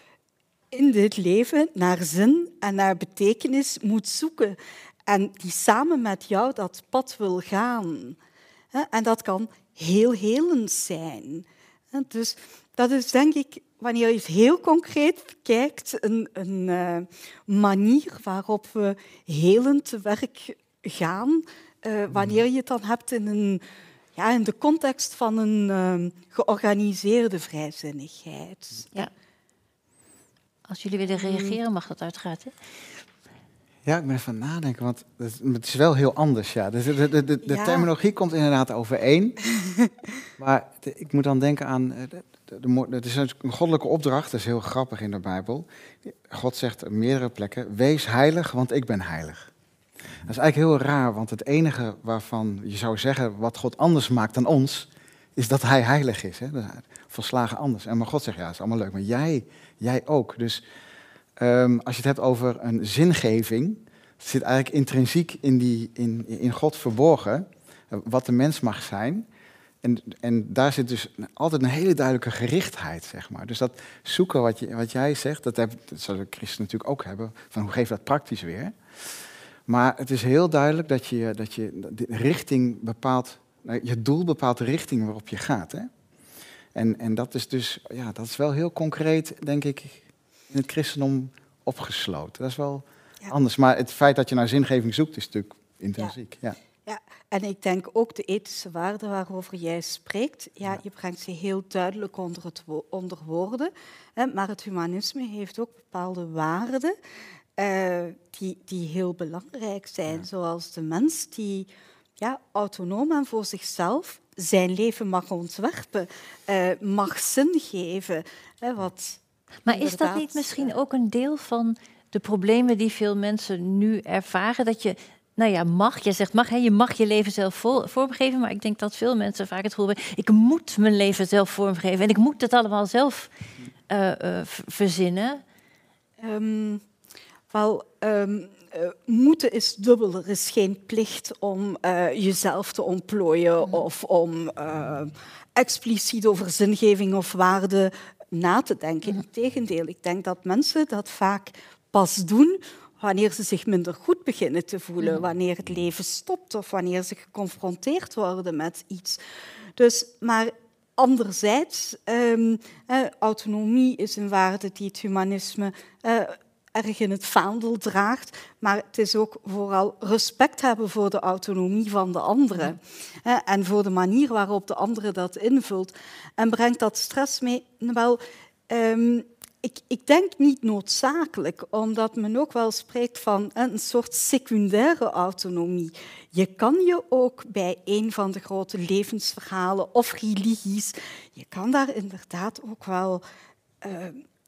in dit leven naar zin en naar betekenis moet zoeken. En die samen met jou dat pad wil gaan. En dat kan heel helend zijn. Dus dat is denk ik, wanneer je het heel concreet kijkt, een, een uh, manier waarop we helend te werk gaan uh, wanneer je het dan hebt in, een, ja, in de context van een uh, georganiseerde vrijzinnigheid. Ja. Als jullie willen reageren, mag dat uiteraard. Hè? Ja, ik ben even aan het nadenken, want het, is wel heel anders. Ja. Dus de, de, de, de Ja. terminologie komt inderdaad overeen. maar de- ik moet dan denken aan. eh, Het is een goddelijke opdracht, dat is heel grappig in de Bijbel. God zegt op meerdere plekken: Wees heilig, want ik ben heilig. Dat is eigenlijk heel raar, want het enige waarvan je zou zeggen wat God anders maakt dan ons, is dat Hij heilig is. Hè? Volslagen anders. En maar God zegt: Ja, dat is allemaal leuk, maar jij, jij ook. Dus Ehm, als je het hebt over een zingeving, zit eigenlijk intrinsiek in, die, in, in God verborgen, wat de mens mag zijn. En, en daar zit dus altijd een hele duidelijke gerichtheid, zeg maar. Dus dat zoeken wat, je, wat jij zegt, dat, heb, dat de christen natuurlijk ook hebben, van hoe geef je dat praktisch weer. Maar het is heel duidelijk dat je, dat je de richting bepaalt, nou, je doel bepaalt de richting waarop je gaat. Hè? En, en dat is dus, ja, dat is wel heel concreet, denk ik, in het christendom opgesloten. Dat is wel Ja. anders. Maar het feit dat je naar zingeving zoekt, is natuurlijk intrinsiek. Ja. Ja, en ik denk ook de ethische waarden waarover jij spreekt, ja, je brengt ze heel duidelijk onder, het wo- onder woorden. Hè, maar het humanisme heeft ook bepaalde waarden eh, die, die heel belangrijk zijn, zoals de mens die ja, autonoom en voor zichzelf zijn leven mag ontwerpen, eh, mag zin geven. Hè, wat Maar is dat niet misschien ook een deel van de problemen die veel mensen nu ervaren? Dat je, nou ja, mag, je zegt mag, hè, je mag je leven zelf vormgeven, maar ik denk dat veel mensen vaak het gevoel hebben, ik moet mijn leven zelf vormgeven en ik moet het allemaal zelf eh, verzinnen. Ehm, wel, ehm, eh, moeten is dubbel. Er is geen plicht om eh, jezelf te ontplooien of om eh, expliciet over zingeving of waarde na te denken. Integendeel, ik denk dat mensen dat vaak pas doen wanneer ze zich minder goed beginnen te voelen, wanneer het leven stopt of wanneer ze geconfronteerd worden met iets. Dus, maar anderzijds, ehm, eh, autonomie is een waarde die het humanisme erg in het vaandel draagt, maar het is ook vooral respect hebben voor de autonomie van de andere hè, en voor de manier waarop de andere dat invult. En brengt dat stress mee? Wel, ehm, ik, ik denk niet noodzakelijk, omdat men ook wel spreekt van een soort secundaire autonomie. Je kan je ook bij een van de grote levensverhalen of religies, je kan daar inderdaad ook wel eh,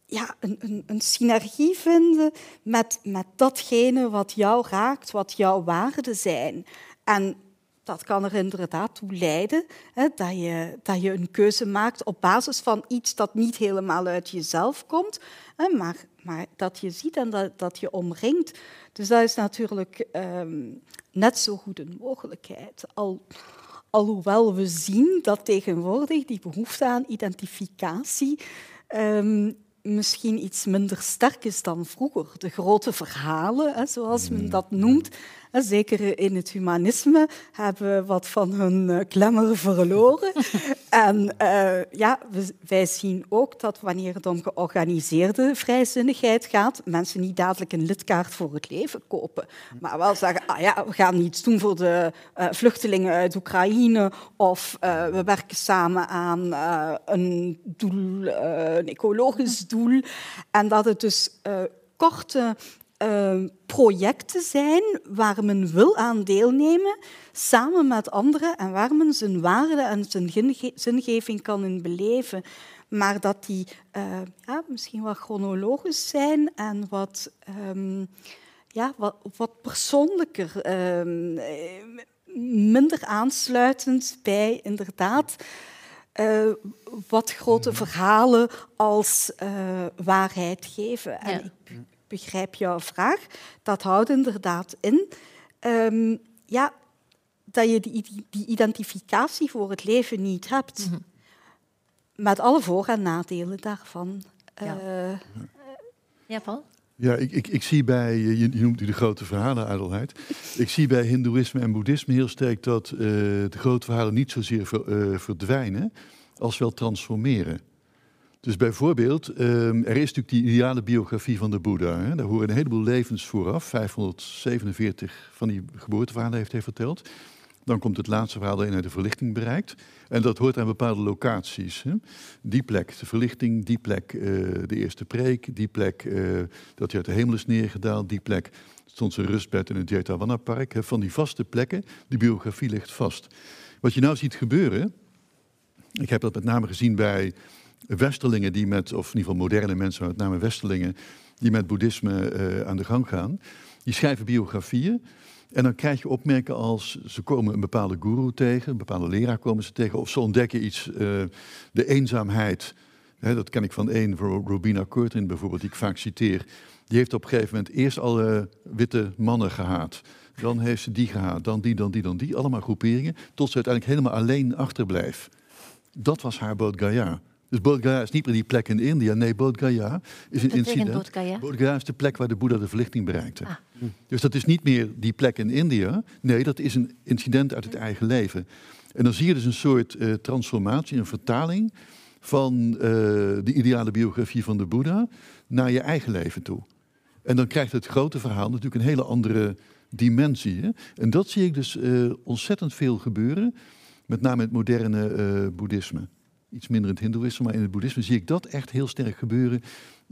ja, een, een, een synergie vinden met, met datgene wat jou raakt, wat jouw waarden zijn. En dat kan er inderdaad toe leiden hè, dat, je, dat je een keuze maakt op basis van iets dat niet helemaal uit jezelf komt, hè, maar, maar dat je ziet en dat, dat je omringt. Dus dat is natuurlijk ehm, net zo goed een mogelijkheid. Al, alhoewel we zien dat tegenwoordig die behoefte aan identificatie ehm, misschien iets minder sterk is dan vroeger. De grote verhalen, hè, zoals men dat noemt, zeker in het humanisme, hebben wat van hun eh, glamour verloren. en eh, ja, we- wij zien ook dat wanneer het om georganiseerde vrijzinnigheid gaat, mensen niet dadelijk een lidkaart voor het leven kopen, maar wel zeggen, ah ja, we gaan iets doen voor de eh, vluchtelingen uit Oekraïne of eh, we werken samen aan eh, een doel, eh, een ecologisch doel. En dat het dus eh, korte eh, projecten zijn waar men wil aan deelnemen, samen met anderen, en waar men zijn waarde en zijn zinge- zingeving kan in beleven. Maar dat die eh, ja, misschien wat chronologisch zijn en wat, ehm, ja, wat, wat persoonlijker, ehm, eh, minder aansluitend bij inderdaad eh, wat grote verhalen als eh, waarheid geven. En ik begrijp jouw vraag. Dat houdt inderdaad in ehm, ja, dat je die, die, identificatie voor het leven niet hebt. Met alle voor- en nadelen daarvan. Ja. Eh, Ja, Paul? Ja, ik, ik, ik zie bij, je, je noemt die de grote verhalen, Adelheid. Ik zie bij Hindoeïsme en Boeddhisme heel sterk dat eh, de grote verhalen niet zozeer ver- eh, verdwijnen, als wel transformeren. Dus bijvoorbeeld, ehm, er is natuurlijk die ideale biografie van de Boeddha. Hè? Daar horen een heleboel levens vooraf. 547 van die geboorteverhalen heeft hij verteld. Dan komt het laatste verhaal waarin hij de verlichting bereikt. En dat hoort aan bepaalde locaties. Hè? Die plek, de verlichting, die plek, eh, de eerste preek, die plek, eh, dat hij uit de hemel is neergedaald, die plek. stond zijn rustbed in het Jetavana Park. Van die vaste plekken, die biografie ligt vast. Wat je nou ziet gebeuren, ik heb dat met name gezien bij westerlingen die met, of in ieder geval moderne mensen, met name westerlingen, die met boeddhisme uh, aan de gang gaan. Die schrijven biografieën. En dan krijg je opmerken als ze komen een bepaalde guru tegen, een bepaalde leraar komen ze tegen, of ze ontdekken iets, uh, de eenzaamheid. Hè, dat ken ik van één, Robina Curtin bijvoorbeeld, die ik vaak citeer. Die heeft op een gegeven moment eerst alle witte mannen gehaat. Dan heeft ze die gehaat, dan die, dan die, dan die. Allemaal groeperingen, tot ze uiteindelijk helemaal alleen achterblijft. Dat was haar Bodh Gaya. Dus Bodh Gaya is niet meer die plek in India. Nee, Bodh Gaya is een incident. Bodh Gaya? Bodh Gaya is de plek waar de Boeddha de verlichting bereikte. Ah. Dus dat is niet meer die plek in India. Nee, dat is een incident uit het eigen leven. En dan zie je dus een soort uh, transformatie, een vertaling van uh, de ideale biografie van de Boeddha naar je eigen leven toe. En dan krijgt het grote verhaal natuurlijk een hele andere dimensie. Hè? En dat zie ik dus uh, ontzettend veel gebeuren, met name in het moderne boeddhisme. Iets minder in het hindoeïsme, maar in het boeddhisme zie ik dat echt heel sterk gebeuren.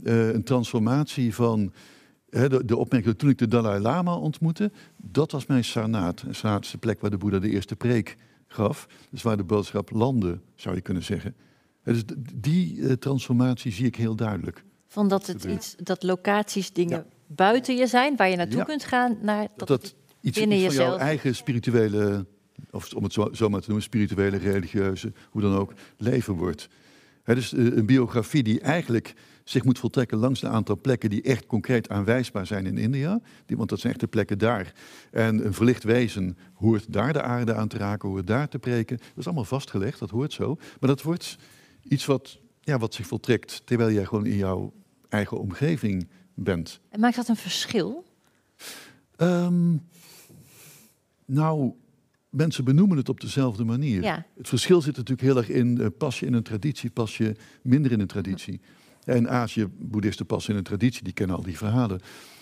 Uh, een transformatie van de, de opmerking toen ik de Dalai Lama ontmoette, dat was mijn sarnaat. Een sarnaat is de plek waar de Boeddha de eerste preek gaf. Dus waar de boodschap landde, zou je kunnen zeggen. Dus die transformatie zie ik heel duidelijk. Van dat, het iets, dat locaties dingen buiten je zijn, waar je naartoe kunt gaan, naar dat, dat iets, binnen iets van jezelf. jouw eigen spirituele, of om het zo, zo maar te noemen, spirituele, religieuze, hoe dan ook, leven wordt. He, dus uh, een biografie die eigenlijk zich moet voltrekken langs een aantal plekken die echt concreet aanwijsbaar zijn in India. Die, want dat zijn echt de plekken daar. En een verlicht wezen hoort daar de aarde aan te raken, hoort daar te preken. Dat is allemaal vastgelegd, dat hoort zo. Maar dat wordt iets wat, ja, wat zich voltrekt terwijl jij gewoon in jouw eigen omgeving bent. En maakt dat een verschil? Um, nou, mensen benoemen het op dezelfde manier. Ja. Het verschil zit natuurlijk heel erg in, uh, pas je in een traditie, pas je minder in een traditie. Ja, in Azië, boeddhisten passen in een traditie, die kennen al die verhalen.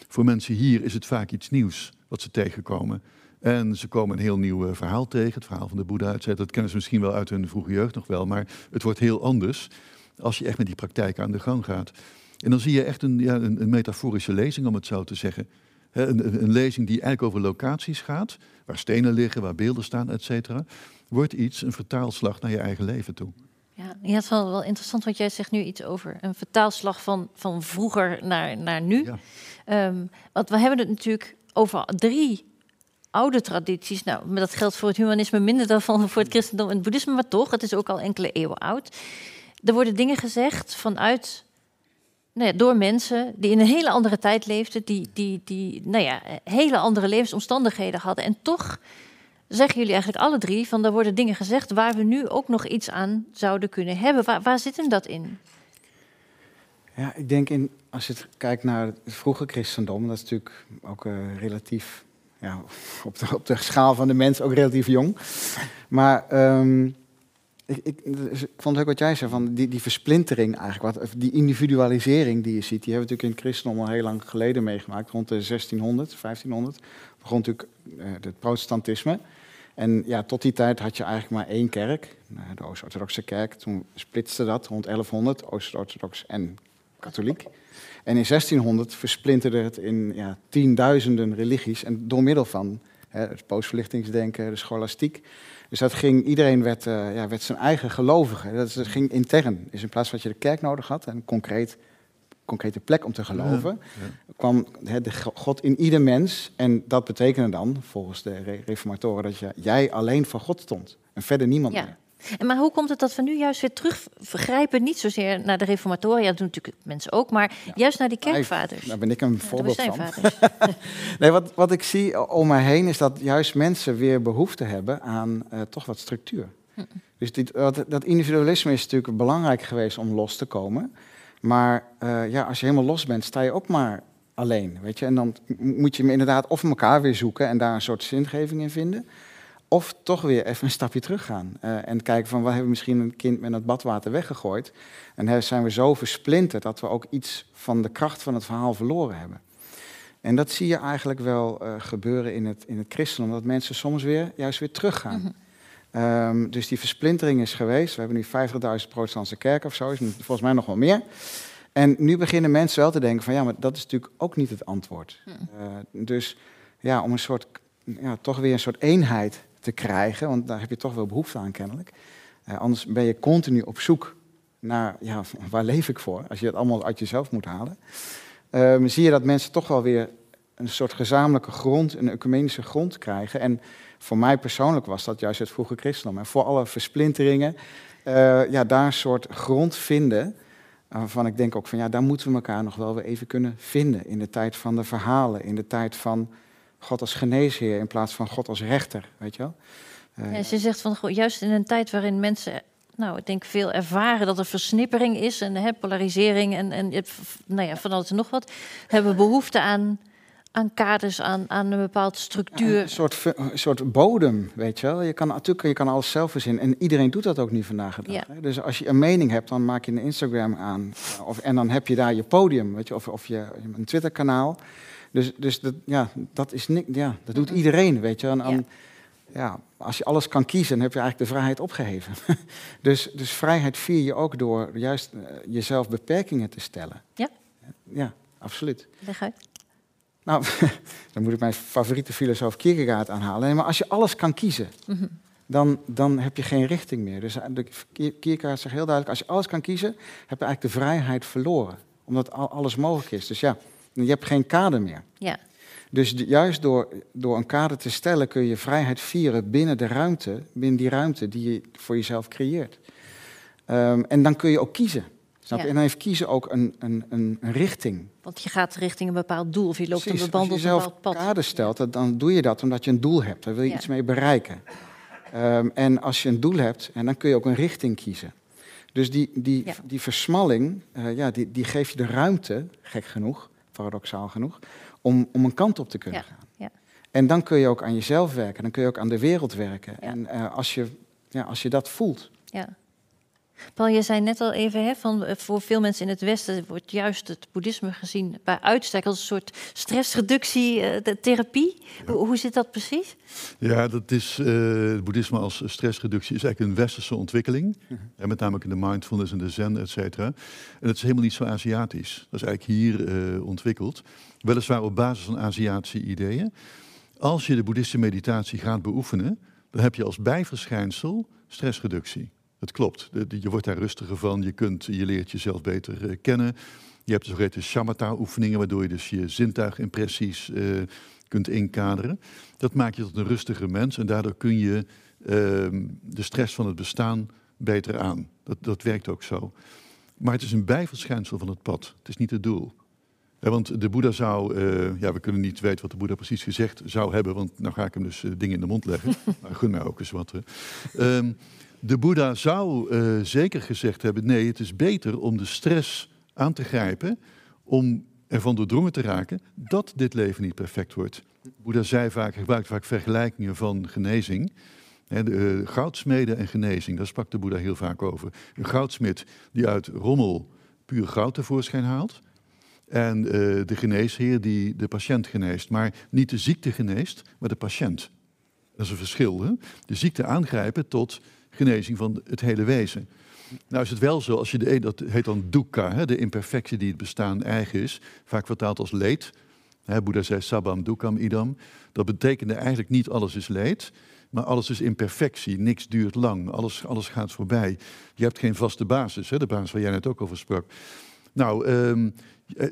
Voor mensen hier is het vaak iets nieuws wat ze tegenkomen. En ze komen een heel nieuw uh, verhaal tegen, het verhaal van de Boeddha, et Dat kennen ze misschien wel uit hun vroege jeugd nog wel, maar het wordt heel anders als je echt met die praktijk aan de gang gaat. En dan zie je echt een, ja, een, een metaforische lezing, om het zo te zeggen. Een, een, lezing die eigenlijk over locaties gaat, waar stenen liggen, waar beelden staan, et cetera. Wordt iets, een vertaalslag naar je eigen leven toe. Ja, ja, het is wel, wel interessant, want jij zegt nu iets over een vertaalslag van, van vroeger naar, naar nu. Ja. Um, want we hebben het natuurlijk over drie oude tradities. Nou, dat geldt voor het humanisme minder dan voor het christendom en het boeddhisme, maar toch, het is ook al enkele eeuwen oud. Er worden dingen gezegd vanuit door mensen die in een hele andere tijd leefden, die, die, die nou ja, hele andere levensomstandigheden hadden. En toch zeggen jullie eigenlijk alle drie van er worden dingen gezegd waar we nu ook nog iets aan zouden kunnen hebben. Waar, zit hem dat in? Ja, ik denk in, als je kijkt naar het vroege christendom, dat is natuurlijk ook uh, relatief, ja, op, de, op de schaal van de mens ook relatief jong. Maar um, ik, ik, dus ik, vond ook wat jij zei, van die, die versplintering eigenlijk, wat, die individualisering die je ziet, die hebben we natuurlijk in christendom al heel lang geleden meegemaakt, rond de 1600, 1500, begon natuurlijk uh, het protestantisme. En ja, tot die tijd had je eigenlijk maar één kerk, de Oost-Orthodoxe kerk. Toen splitste dat rond 1100, Oost-Orthodox en katholiek. En in 1600 versplinterde het in ja, tienduizenden religies. En door middel van het postverlichtingsdenken, de scholastiek, dus dat ging, iedereen werd, uh, ja, werd zijn eigen gelovige. Dat, dat ging intern. Dus in plaats van dat je de kerk nodig had, een concreet, concrete plek om te geloven, ja, kwam he, de God in ieder mens. En dat betekende dan, volgens de reformatoren, dat je, jij alleen voor God stond. En verder niemand meer. En maar hoe komt het dat we nu juist weer terug vergrijpen, niet zozeer naar de reformatoren, ja, dat doen natuurlijk mensen ook, maar ja. juist naar die kerkvaders? Daar ben ik een voorbeeld van. nee, wat, wat ik zie om mij heen is dat juist mensen weer behoefte hebben aan uh, toch wat structuur. Hm. Dus dit, dat, dat, individualisme is natuurlijk belangrijk geweest om los te komen. Maar uh, ja, als je helemaal los bent, sta je ook maar alleen. Weet je? En dan moet je inderdaad of elkaar weer zoeken en daar een soort zingeving in vinden. Of toch weer even een stapje terug gaan. Uh, en kijken van, wat hebben we misschien een kind met het badwater weggegooid? En zijn we zo versplinterd dat we ook iets van de kracht van het verhaal verloren hebben. En dat zie je eigenlijk wel uh, gebeuren in het, in het christendom. Dat mensen soms weer, juist weer teruggaan. Mm -hmm. um, dus die versplintering is geweest. We hebben nu 50.000 protestantse kerken of zo. Is volgens mij nog wel meer. En nu beginnen mensen wel te denken van ja, maar dat is natuurlijk ook niet het antwoord. Uh, dus ja, om een soort, ja, toch weer een soort eenheid te krijgen, want daar heb je toch wel behoefte aan kennelijk. Uh, anders ben je continu op zoek naar, ja, waar leef ik voor? Als je het allemaal uit jezelf moet halen. Uh, zie je dat mensen toch wel weer een soort gezamenlijke grond, een ecumenische grond krijgen. En voor mij persoonlijk was dat juist het vroege christendom. En voor alle versplinteringen, uh, ja, daar een soort grond vinden waarvan ik denk ook van ja, daar moeten we elkaar nog wel weer even kunnen vinden. In de tijd van de verhalen, in de tijd van God als geneesheer in plaats van God als rechter, weet je wel. Uh, ja, ze zegt van juist in een tijd waarin mensen, nou, ik denk veel ervaren dat er versnippering is en hè, polarisering en, en nou ja, van alles en nog wat, hebben we behoefte aan aan kaders, aan, aan een bepaalde structuur. een soort, een soort bodem, weet je wel. Je kan natuurlijk je kan alles zelf verzinnen. En iedereen doet dat ook niet vandaag de dag. Ja. Dus als je een mening hebt, dan maak je een Instagram aan. Of, en dan heb je daar je podium, weet je, of, of je, een Twitter-kanaal. Dus, dus dat, ja, dat, is niks, ja, dat doet iedereen, weet je. En, en, ja. als je alles kan kiezen, dan heb je eigenlijk de vrijheid opgeheven. dus, dus vrijheid vier je ook door juist uh, jezelf beperkingen te stellen. Ja. Ja, absoluut. Leg uit. Nou, dan moet ik mijn favoriete filosoof Kierkegaard aanhalen. Nee, maar als je alles kan kiezen, mm -hmm. dan, dan heb je geen richting meer. Dus Kierkegaard zegt heel duidelijk, als je alles kan kiezen, heb je eigenlijk de vrijheid verloren. Omdat alles mogelijk is. Dus ja, je hebt geen kader meer. Ja. Dus juist door, door een kader te stellen kun je vrijheid vieren binnen de ruimte, binnen die ruimte die je voor jezelf creëert. Um, en dan kun je ook kiezen. Snap je? Ja. En dan heeft kiezen ook een, een, een, richting. Want je gaat richting een bepaald doel of je loopt Precies, een bepaald pad. Als je zelf kader stelt, dan doe je dat omdat je een doel hebt. Daar wil je Ja. iets mee bereiken. Um, en als je een doel hebt, en dan kun je ook een richting kiezen. Dus die, die, Ja. die versmalling, uh, ja, die, die geeft je de ruimte, gek genoeg, paradoxaal genoeg, om, om een kant op te kunnen Ja, gaan. ja. En dan kun je ook aan jezelf werken, dan kun je ook aan de wereld werken. En uh, als, je, ja, als je dat voelt. Ja. Paul, je zei net al even, hè, van, eh, voor veel mensen in het Westen wordt juist het boeddhisme gezien bij uitstek als een soort stressreductie, eh. Hoe, hoe zit dat precies? Ja, dat is, eh, het boeddhisme als stressreductie is eigenlijk een westerse ontwikkeling. En met name in de mindfulness en de zen, et cetera. En het is helemaal niet zo Aziatisch. Dat is eigenlijk hier ontwikkeld. Weliswaar op basis van Aziatische ideeën. Als je de boeddhistische meditatie gaat beoefenen, dan heb je als bijverschijnsel stressreductie. Dat klopt. Je wordt daar rustiger van. Je, kunt, je leert jezelf beter eh, kennen. Je hebt de zogeheten shamatha-oefeningen, waardoor je dus je zintuigimpressies eh, kunt inkaderen. Dat maakt je tot een rustiger mens en daardoor kun je ehm, de stress van het bestaan beter aan. Dat, dat werkt ook zo. Maar het is een bijverschijnsel van het pad. Het is niet het doel. Ja, want de Boeddha zou, eh, ja, we kunnen niet weten wat de Boeddha precies gezegd zou hebben, want nou ga ik hem dus dingen in de mond leggen. maar gun mij ook eens wat. hè. De Boeddha zou eh, zeker gezegd hebben: nee, het is beter om de stress aan te grijpen, om ervan doordrongen te raken dat dit leven niet perfect wordt. Boeddha zei vaak, gebruikte vaak vergelijkingen van genezing. De, eh, goudsmeden en genezing, daar sprak de Boeddha heel vaak over. Een goudsmid die uit rommel puur goud tevoorschijn haalt. En eh, de geneesheer die de patiënt geneest. Maar niet de ziekte geneest, maar de patiënt. Dat is een verschil. Hè? De ziekte aangrijpen tot genezing van het hele wezen. Nou is het wel zo, als je de, dat heet dan dukkha, hè, de imperfectie die het bestaan eigen is, vaak vertaald als leed. Hè, Boeddha zei sabam dukkam idam. Dat betekende eigenlijk niet alles is leed, maar alles is imperfectie. Niks duurt lang, alles, alles gaat voorbij. Je hebt geen vaste basis, hè, de basis waar jij net ook over sprak. Nou, ehm,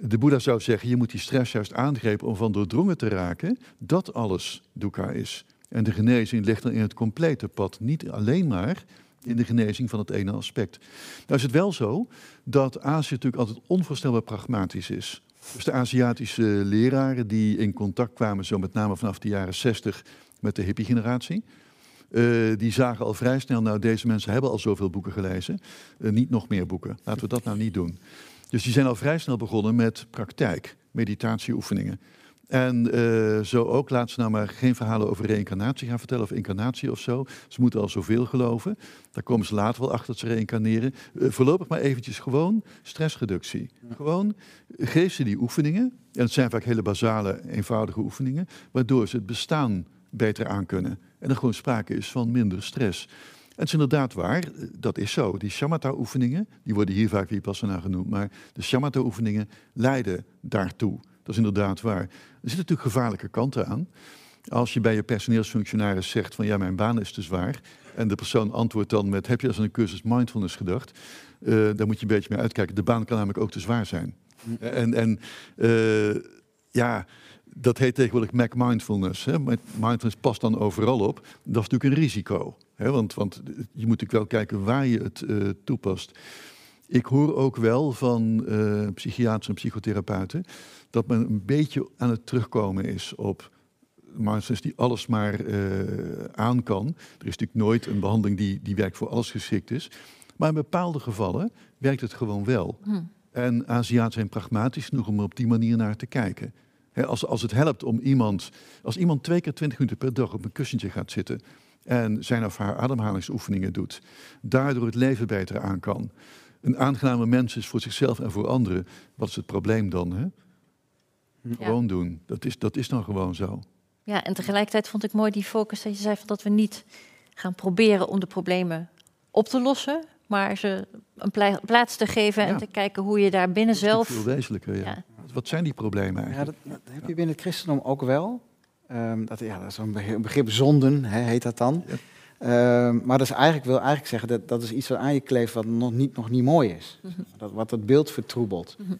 de Boeddha zou zeggen, je moet die stress juist aangrijpen om van doordrongen te raken dat alles dukkha is. En de genezing ligt dan in het complete pad, niet alleen maar in de genezing van het ene aspect. Nou is het wel zo dat Azië natuurlijk altijd onvoorstelbaar pragmatisch is. Dus de Aziatische leraren die in contact kwamen, zo met name vanaf de jaren 60 met de hippie-generatie, eh, die zagen al vrij snel, nou deze mensen hebben al zoveel boeken gelezen, eh, niet nog meer boeken. Laten we dat nou niet doen. Dus die zijn al vrij snel begonnen met praktijk, meditatieoefeningen. En eh, zo ook, laat ze nou maar geen verhalen over reïncarnatie gaan vertellen of incarnatie of zo. Ze moeten al zoveel geloven. Daar komen ze later wel achter dat ze reïncarneren. Eh, voorlopig maar eventjes gewoon stressreductie. Gewoon geef ze die oefeningen. En het zijn vaak hele basale, eenvoudige oefeningen. Waardoor ze het bestaan beter aankunnen. En er gewoon sprake is van minder stress. het is inderdaad waar, eh, dat is zo. Die shamatha-oefeningen, die worden hier vaak vipassana genoemd, maar de shamatha-oefeningen leiden daartoe. Dat is inderdaad waar. Er zitten natuurlijk gevaarlijke kanten aan. Als je bij je personeelsfunctionaris zegt van ja, mijn baan is te zwaar, en de persoon antwoordt dan met heb je als een cursus mindfulness gedacht, uh, daar moet je een beetje mee uitkijken. De baan kan namelijk ook te zwaar zijn. En, en uh, ja, dat heet tegenwoordig Mac Mindfulness. Hè. Mindfulness past dan overal op. Dat is natuurlijk een risico. Hè, want, want je moet natuurlijk wel kijken waar je het uh, toepast. Ik hoor ook wel van uh, psychiaters en psychotherapeuten dat men een beetje aan het terugkomen is op mindfulness die alles maar uh, aan kan. Er is natuurlijk nooit een behandeling die, die werkt voor alles geschikt is. Maar in bepaalde gevallen werkt het gewoon wel. Hm. En Aziaten zijn pragmatisch genoeg om er op die manier naar te kijken als, als het helpt om iemand, als iemand twee keer twintig minuten per dag op een kussentje gaat zitten en zijn of haar ademhalingsoefeningen doet, daardoor het leven beter aan kan. Een aangename mens is voor zichzelf en voor anderen. Wat is het probleem dan? Hè? Gewoon doen. Dat is, dat is dan gewoon zo. Ja, en tegelijkertijd vond ik mooi die focus dat je zei van dat we niet gaan proberen om de problemen op te lossen, maar ze een plaats te geven en te kijken hoe je daar binnen zelf. Veel wezenlijker, ja. Wat zijn die problemen eigenlijk? Ja, dat, heb je binnen het christendom ook wel. Um, dat, ja, dat is een begrip zonden, hè, heet dat dan. Um, maar dat is eigenlijk, wil eigenlijk zeggen dat dat is iets wat aan je kleeft wat nog niet, nog niet mooi is. Mhm. dat, wat het beeld vertroebelt. Mhm.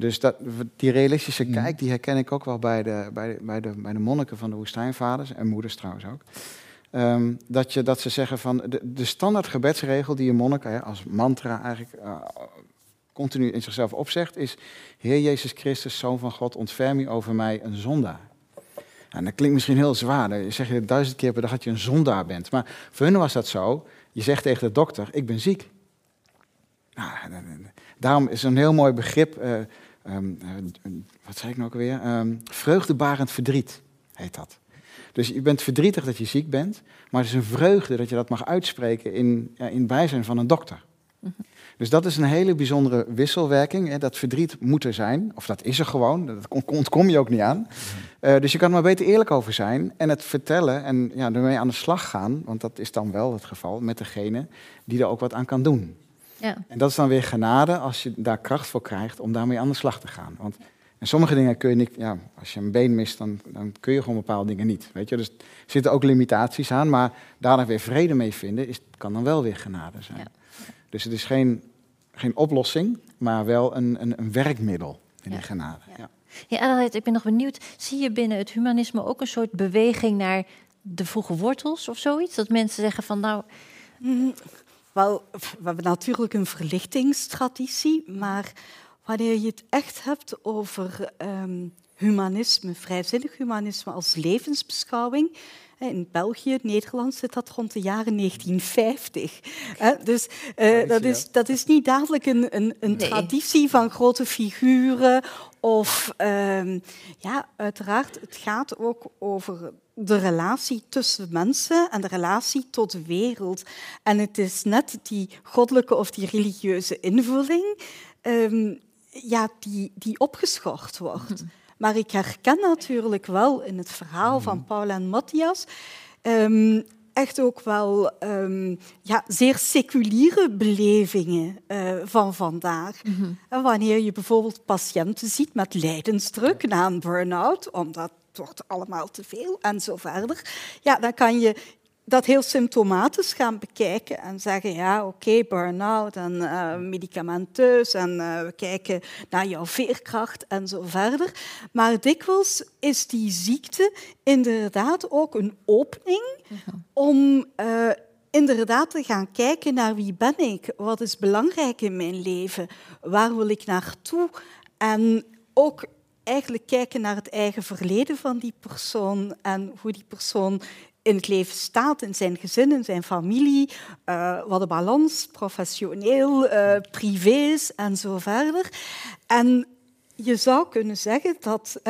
Dus dat, die realistische mhm. kijk, die herken ik ook wel bij de, bij, de, bij, de, bij de monniken van de woestijnvaders en moeders trouwens ook. Um, dat, je, dat ze zeggen van de, de standaard gebedsregel die een monnik hè, als mantra eigenlijk uh, continu in zichzelf opzegt, is: Heer Jezus Christus, Zoon van God, ontferm u over mij, een zondaar. En dat klinkt misschien heel zwaar. Dan zeg je duizend keer per dag dat je een zondaar bent. Maar voor hun was dat zo. Je zegt tegen de dokter: Ik ben ziek. Nou, daarom is een heel mooi begrip. Uh, um, uh, wat zei ik nou ook weer? Um, vreugdebarend verdriet heet dat. Dus je bent verdrietig dat je ziek bent, maar het is een vreugde dat je dat mag uitspreken in, ja, in bijzijn van een dokter. Dus dat is een hele bijzondere wisselwerking. Hè. Dat verdriet moet er zijn, of dat is er gewoon, dat ontkom je ook niet aan. Uh, dus je kan er maar beter eerlijk over zijn en het vertellen en ja, ermee aan de slag gaan, want dat is dan wel het geval met degene die er ook wat aan kan doen. Ja. En dat is dan weer genade als je daar kracht voor krijgt om daarmee aan de slag te gaan. Want en sommige dingen kun je niet, ja, als je een been mist, dan, dan kun je gewoon bepaalde dingen niet. Weet je? Dus er zitten ook limitaties aan, maar daar weer vrede mee vinden, is, kan dan wel weer genade zijn. Ja. Dus het is geen geen oplossing, maar wel een, een, een werkmiddel in die genade. Ja. Ja, ik ben nog benieuwd. Zie je binnen het humanisme ook een soort beweging naar de vroege wortels of zoiets? Dat mensen zeggen van nou. Wel, we hebben natuurlijk een verlichtingstraditie, maar wanneer je het echt hebt over um, humanisme, vrijzinnig humanisme als levensbeschouwing, in België, Nederland zit dat rond de jaren 1950. Dus uh, dat, is, dat is niet dadelijk een, een, een traditie van grote figuren. Of uh, ja, uiteraard, het gaat ook over de relatie tussen mensen en de relatie tot de wereld. En het is net die goddelijke of die religieuze invulling um, ja, die, die opgeschort wordt. Maar ik herken natuurlijk wel in het verhaal van mhm. Paul en Matthias um, echt ook wel um, ja, zeer seculiere belevingen uh, van vandaag. Mm -hmm. En wanneer je bijvoorbeeld patiënten ziet met lijdensdruk na een burn-out, omdat het wordt allemaal te veel en zo verder, ja, dan kan je dat heel symptomatisch gaan bekijken en zeggen, ja, oké, okay, burn-out en uh, medicamenteus en uh, we kijken naar jouw veerkracht en zo verder. Maar dikwijls is die ziekte inderdaad ook een opening om uh, inderdaad te gaan kijken naar wie ben ik, wat is belangrijk in mijn leven, waar wil ik naartoe en ook eigenlijk kijken naar het eigen verleden van die persoon en hoe die persoon in het leven staat, in zijn gezin, in zijn familie, uh, wat de balans, professioneel, uh, privés en zo verder. En je zou kunnen zeggen dat,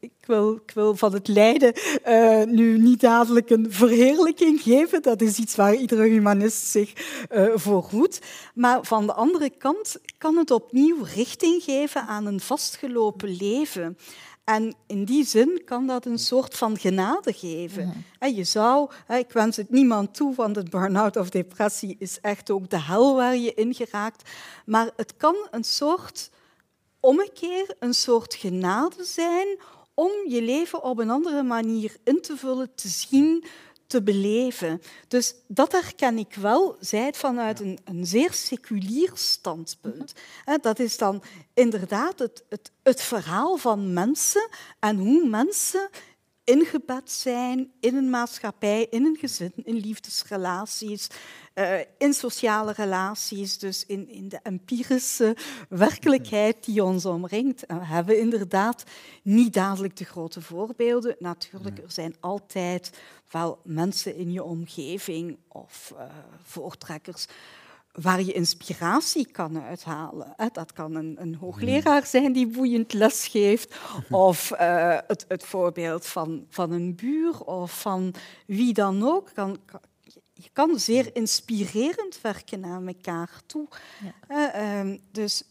ik, wil, ik, wil, van het lijden uh, nu niet dadelijk een verheerlijking geven, dat is iets waar iedere humanist zich voor hoedt. Maar van de andere kant kan het opnieuw richting geven aan een vastgelopen leven. En in die zin kan dat een soort van genade geven. En je zou, ik wens het niemand toe, want het burn-out of depressie is echt ook de hel waar je in geraakt. Maar het kan een soort ommekeer, een soort genade zijn om je leven op een andere manier in te vullen, te zien, te beleven. Dus dat herken ik wel, zij het vanuit een, een zeer seculier standpunt. Dat is dan inderdaad het, het, het verhaal van mensen en hoe mensen ingebed zijn in een maatschappij, in een gezin, in liefdesrelaties, uh, in sociale relaties, dus in, in de empirische werkelijkheid die ons omringt. En we hebben inderdaad niet dadelijk de grote voorbeelden. Natuurlijk, er zijn altijd wel mensen in je omgeving of uh, voortrekkers waar je inspiratie kan uithalen. Dat kan een, een hoogleraar zijn die boeiend les geeft, of uh, het, het, voorbeeld van, van een buur of van wie dan ook. Kan, je kan zeer inspirerend werken naar elkaar toe. Ja. Uh, um, dus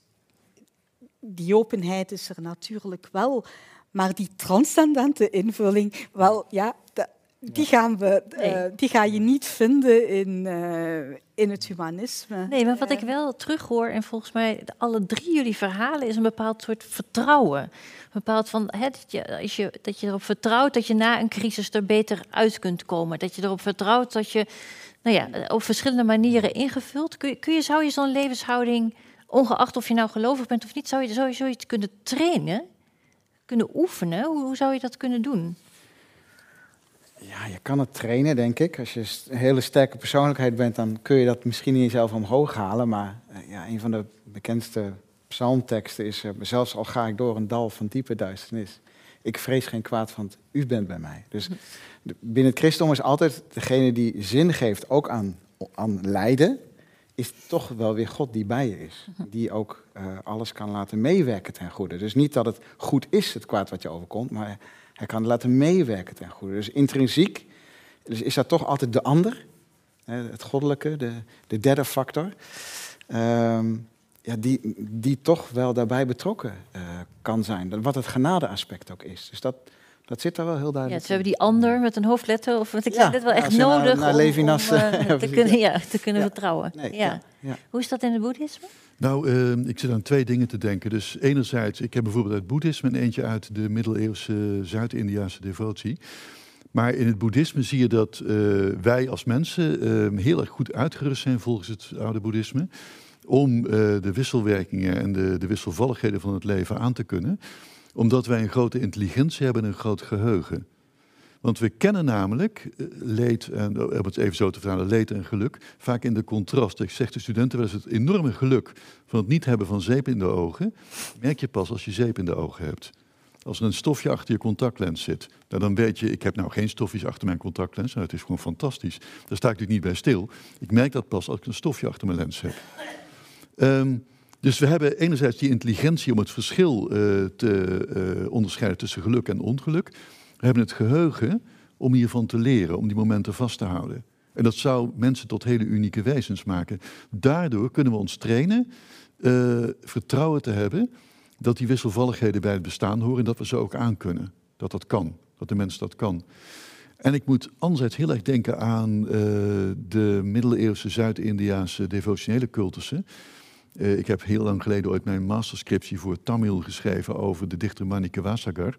die openheid is er natuurlijk wel. Maar die transcendente invulling, wel, ja, die, gaan we, uh, die ga je niet vinden in, uh, in het humanisme. Nee, maar wat ik wel terughoor, en volgens mij alle drie jullie verhalen, is een bepaald soort vertrouwen. Een bepaald van hè, dat, je, als je, dat je erop vertrouwt dat je na een crisis er beter uit kunt komen. Dat je erop vertrouwt dat je nou ja, op verschillende manieren ingevuld. Kun je, kun je, zou je zo'n levenshouding, ongeacht of je nou gelovig bent of niet, zou je, zou je zoiets kunnen trainen? Kunnen oefenen? Hoe, hoe zou je dat kunnen doen? Ja, je kan het trainen, denk ik. Als je een hele sterke persoonlijkheid bent, dan kun je dat misschien in jezelf omhoog halen. Maar eh, ja, een van de bekendste psalmteksten is: uh, Zelfs al ga ik door een dal van diepe duisternis, ik vrees geen kwaad, want u bent bij mij. Dus binnen het christendom is altijd degene die zin geeft, ook aan, aan lijden, is toch wel weer God die bij je is. Die ook uh, alles kan laten meewerken ten goede. Dus niet dat het goed is, het kwaad wat je overkomt, maar hij kan laten meewerken ten goede. Dus intrinsiek dus is dat toch altijd de ander, het goddelijke, de, de derde factor. Um, ja, die, die toch wel daarbij betrokken uh, kan zijn. Wat het genadeaspect ook is. Dus dat, dat zit daar wel heel duidelijk ja, dus we hebben die ander met een hoofdletter, of want ik ja, dit wel echt nodig naar, naar om, om uh, te, kunnen, ja, te kunnen vertrouwen. Nee, ja. Hoe is dat in het boeddhisme? Nou, uh, ik zit aan twee dingen te denken. Dus enerzijds, ik heb bijvoorbeeld uit het boeddhisme en eentje uit de middeleeuwse Zuid-Indiaanse devotie. Maar in het boeddhisme zie je dat uh, wij als mensen uh, heel erg goed uitgerust zijn volgens het oude boeddhisme. Om de wisselwerkingen en de, de wisselvalligheden van het leven aan te kunnen. Omdat wij een grote intelligentie hebben en een groot geheugen. Want we kennen namelijk leed, en om het even zo te vertalen, leed en geluk, vaak in de contrast. Ik zeg de studenten wel eens het enorme geluk van het niet hebben van zeep in de ogen, merk je pas als je zeep in de ogen hebt. Als er een stofje achter je contactlens zit, nou dan weet je, ik heb nou geen stofjes achter mijn contactlens, nou, het is gewoon fantastisch. Daar sta ik natuurlijk niet bij stil. Ik merk dat pas als ik een stofje achter mijn lens heb. Um, dus we hebben enerzijds die intelligentie om het verschil uh, te uh, onderscheiden tussen geluk en ongeluk. We hebben het geheugen om hiervan te leren, om die momenten vast te houden. En dat zou mensen tot hele unieke wezens maken. Daardoor kunnen we ons trainen, uh, vertrouwen te hebben dat die wisselvalligheden bij het bestaan horen en dat we ze ook aankunnen. Dat dat kan, dat de mens dat kan. En ik moet anderzijds heel erg denken aan de middeleeuwse Zuid-Indiaanse devotionele cultussen. Uh, ik heb heel lang geleden ooit mijn masterscriptie voor Tamil geschreven over de dichter Manika Vasagar.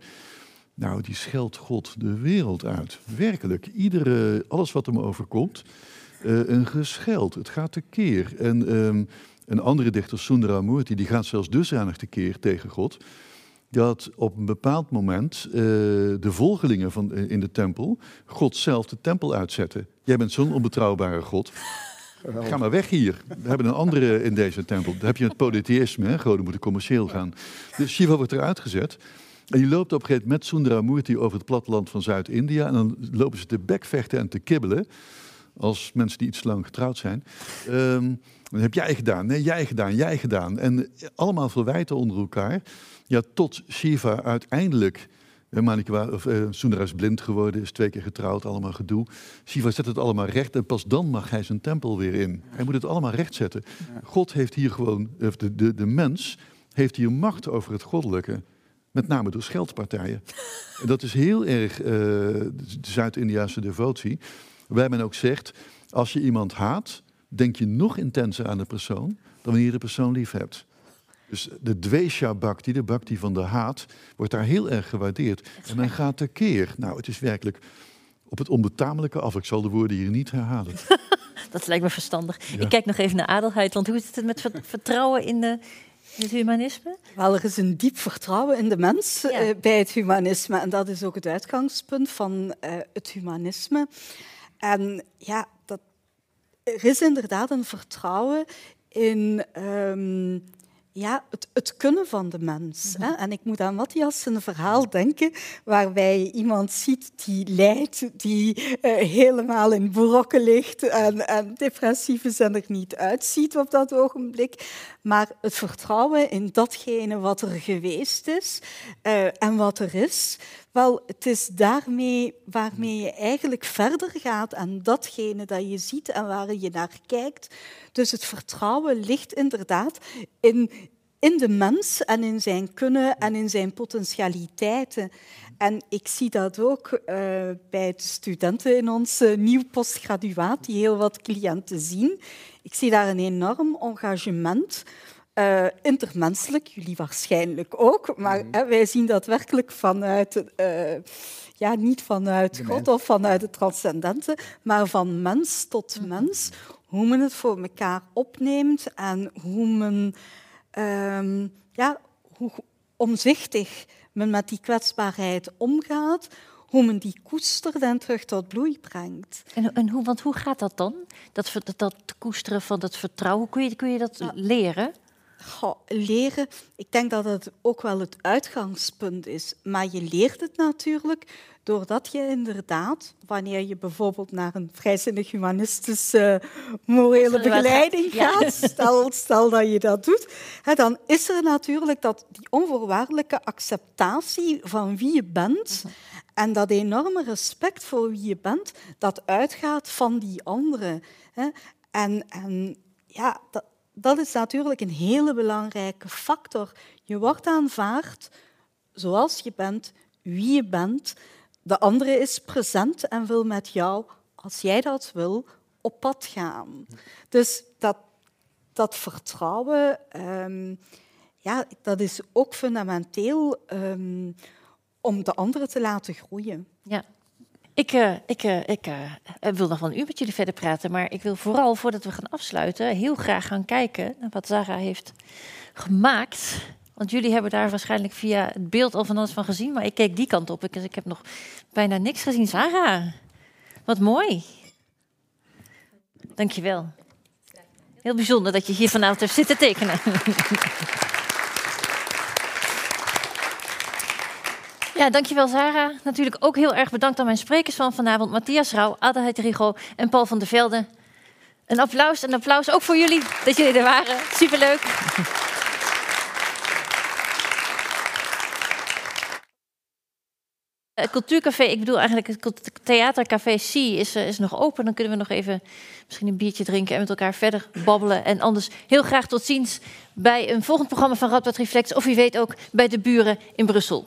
Nou, die scheldt God de wereld uit. Werkelijk. Iedere, alles wat hem overkomt, uh, een gescheld. Het gaat tekeer. En um, een andere dichter, Sundaramurti, die gaat zelfs dusdanig tekeer tegen God. Dat op een bepaald moment uh, de volgelingen van, in de tempel God zelf de tempel uitzetten. Jij bent zo'n onbetrouwbare God. Ga maar weg hier. We hebben een andere in deze tempel. Dan heb je het polytheïsme, goden moeten commercieel gaan. Dus Shiva wordt eruit gezet. En je loopt op een gegeven moment met Sundaramurti over het platteland van Zuid-India. En dan lopen ze te bekvechten en te kibbelen. Als mensen die iets lang getrouwd zijn. Um, dan heb jij gedaan, nee, jij gedaan, jij gedaan. En allemaal verwijten onder elkaar. Ja, tot Shiva uiteindelijk. Eh, Manika, of, uh, Sundara is blind geworden, is twee keer getrouwd, allemaal gedoe. Shiva zet het allemaal recht en pas dan mag hij zijn tempel weer in. Hij moet het allemaal recht zetten. God heeft hier gewoon, of de, de, de mens heeft hier macht over het goddelijke. Met name door scheldpartijen. en dat is heel erg uh, de Zuid-Indiaanse devotie. Waarbij men ook zegt, als je iemand haat, denk je nog intenser aan de persoon dan wanneer je de persoon lief hebt. Dus de dvesha bhakti, de bhakti van de haat, wordt daar heel erg gewaardeerd. En men gaat tekeer. Nou, het is werkelijk op het onbetamelijke af. Ik zal de woorden hier niet herhalen. dat lijkt me verstandig. Ik kijk nog even naar adelheid, want hoe is het met vertrouwen in, de, in het humanisme? Wel, er is een diep vertrouwen in de mens eh, bij het humanisme. En dat is ook het uitgangspunt van uh, het humanisme. En ja, dat, er is inderdaad een vertrouwen in um, ja, het, het, kunnen van de mens. hè? En ik moet aan Matthias een verhaal denken waarbij iemand ziet die lijdt, die uh, helemaal in brokken ligt en, en depressief is en er niet uitziet op dat ogenblik. Maar het vertrouwen in datgene wat er geweest is uh, en wat er is, wel, het is daarmee waarmee je eigenlijk verder gaat aan datgene dat je ziet en waar je naar kijkt. Dus het vertrouwen ligt inderdaad in, in de mens en in zijn kunnen en in zijn potentialiteiten. En ik zie dat ook uh, bij de studenten in ons uh, nieuw postgraduaat, die heel wat cliënten zien. Ik zie daar een enorm engagement uh, intermenselijk, jullie waarschijnlijk ook, maar mm. hè, wij zien dat werkelijk vanuit, uh, ja, niet vanuit God of vanuit het transcendente, maar van mens tot mm. mens, hoe men het voor elkaar opneemt en hoe men, um, ja, hoe omzichtig men met die kwetsbaarheid omgaat, hoe men die koestert en terug tot bloei brengt. En, en hoe, want hoe gaat dat dan? Dat, dat, dat koesteren van dat vertrouwen, kun je, kun je dat leren? Leren, ik denk dat het ook wel het uitgangspunt is. Maar je leert het natuurlijk doordat je inderdaad, wanneer je bijvoorbeeld naar een vrijzinnig humanistische morele begeleiding gaat, stel, stel dat je dat doet, hè, dan is er natuurlijk dat, die onvoorwaardelijke acceptatie van wie je bent. Mhm. En dat enorme respect voor wie je bent, dat uitgaat van die anderen. En, en ja, dat, dat is natuurlijk een hele belangrijke factor. Je wordt aanvaard zoals je bent, wie je bent. De andere is present en wil met jou, als jij dat wil, op pad gaan. Dus dat, dat vertrouwen, um, ja, dat is ook fundamenteel um, om de anderen te laten groeien. Ja, ik, uh, ik, uh, ik uh, wil nog wel een uur met jullie verder praten, maar ik wil vooral, voordat we gaan afsluiten, heel graag gaan kijken naar wat Zara heeft gemaakt. Want jullie hebben daar waarschijnlijk via het beeld al van alles van gezien, maar ik keek die kant op. Ik, ik heb nog bijna niks gezien. Zara, wat mooi. Dankjewel. Heel bijzonder dat je hier vanavond hebt zitten tekenen. Ja, dankjewel Sarah. Natuurlijk ook heel erg bedankt aan mijn sprekers van vanavond. Matthias Rauw, Adelheid Rigo en Paul van der Velde. Een applaus, een applaus ook voor jullie dat jullie er waren. Superleuk. Het cultuurcafé, ik bedoel eigenlijk het theatercafé C is, eh, is nog open. Dan kunnen we nog even misschien een biertje drinken en met elkaar verder babbelen. En anders heel graag tot ziens bij een volgend programma van Radboud Reflex. Of wie weet ook bij de buren in Brussel.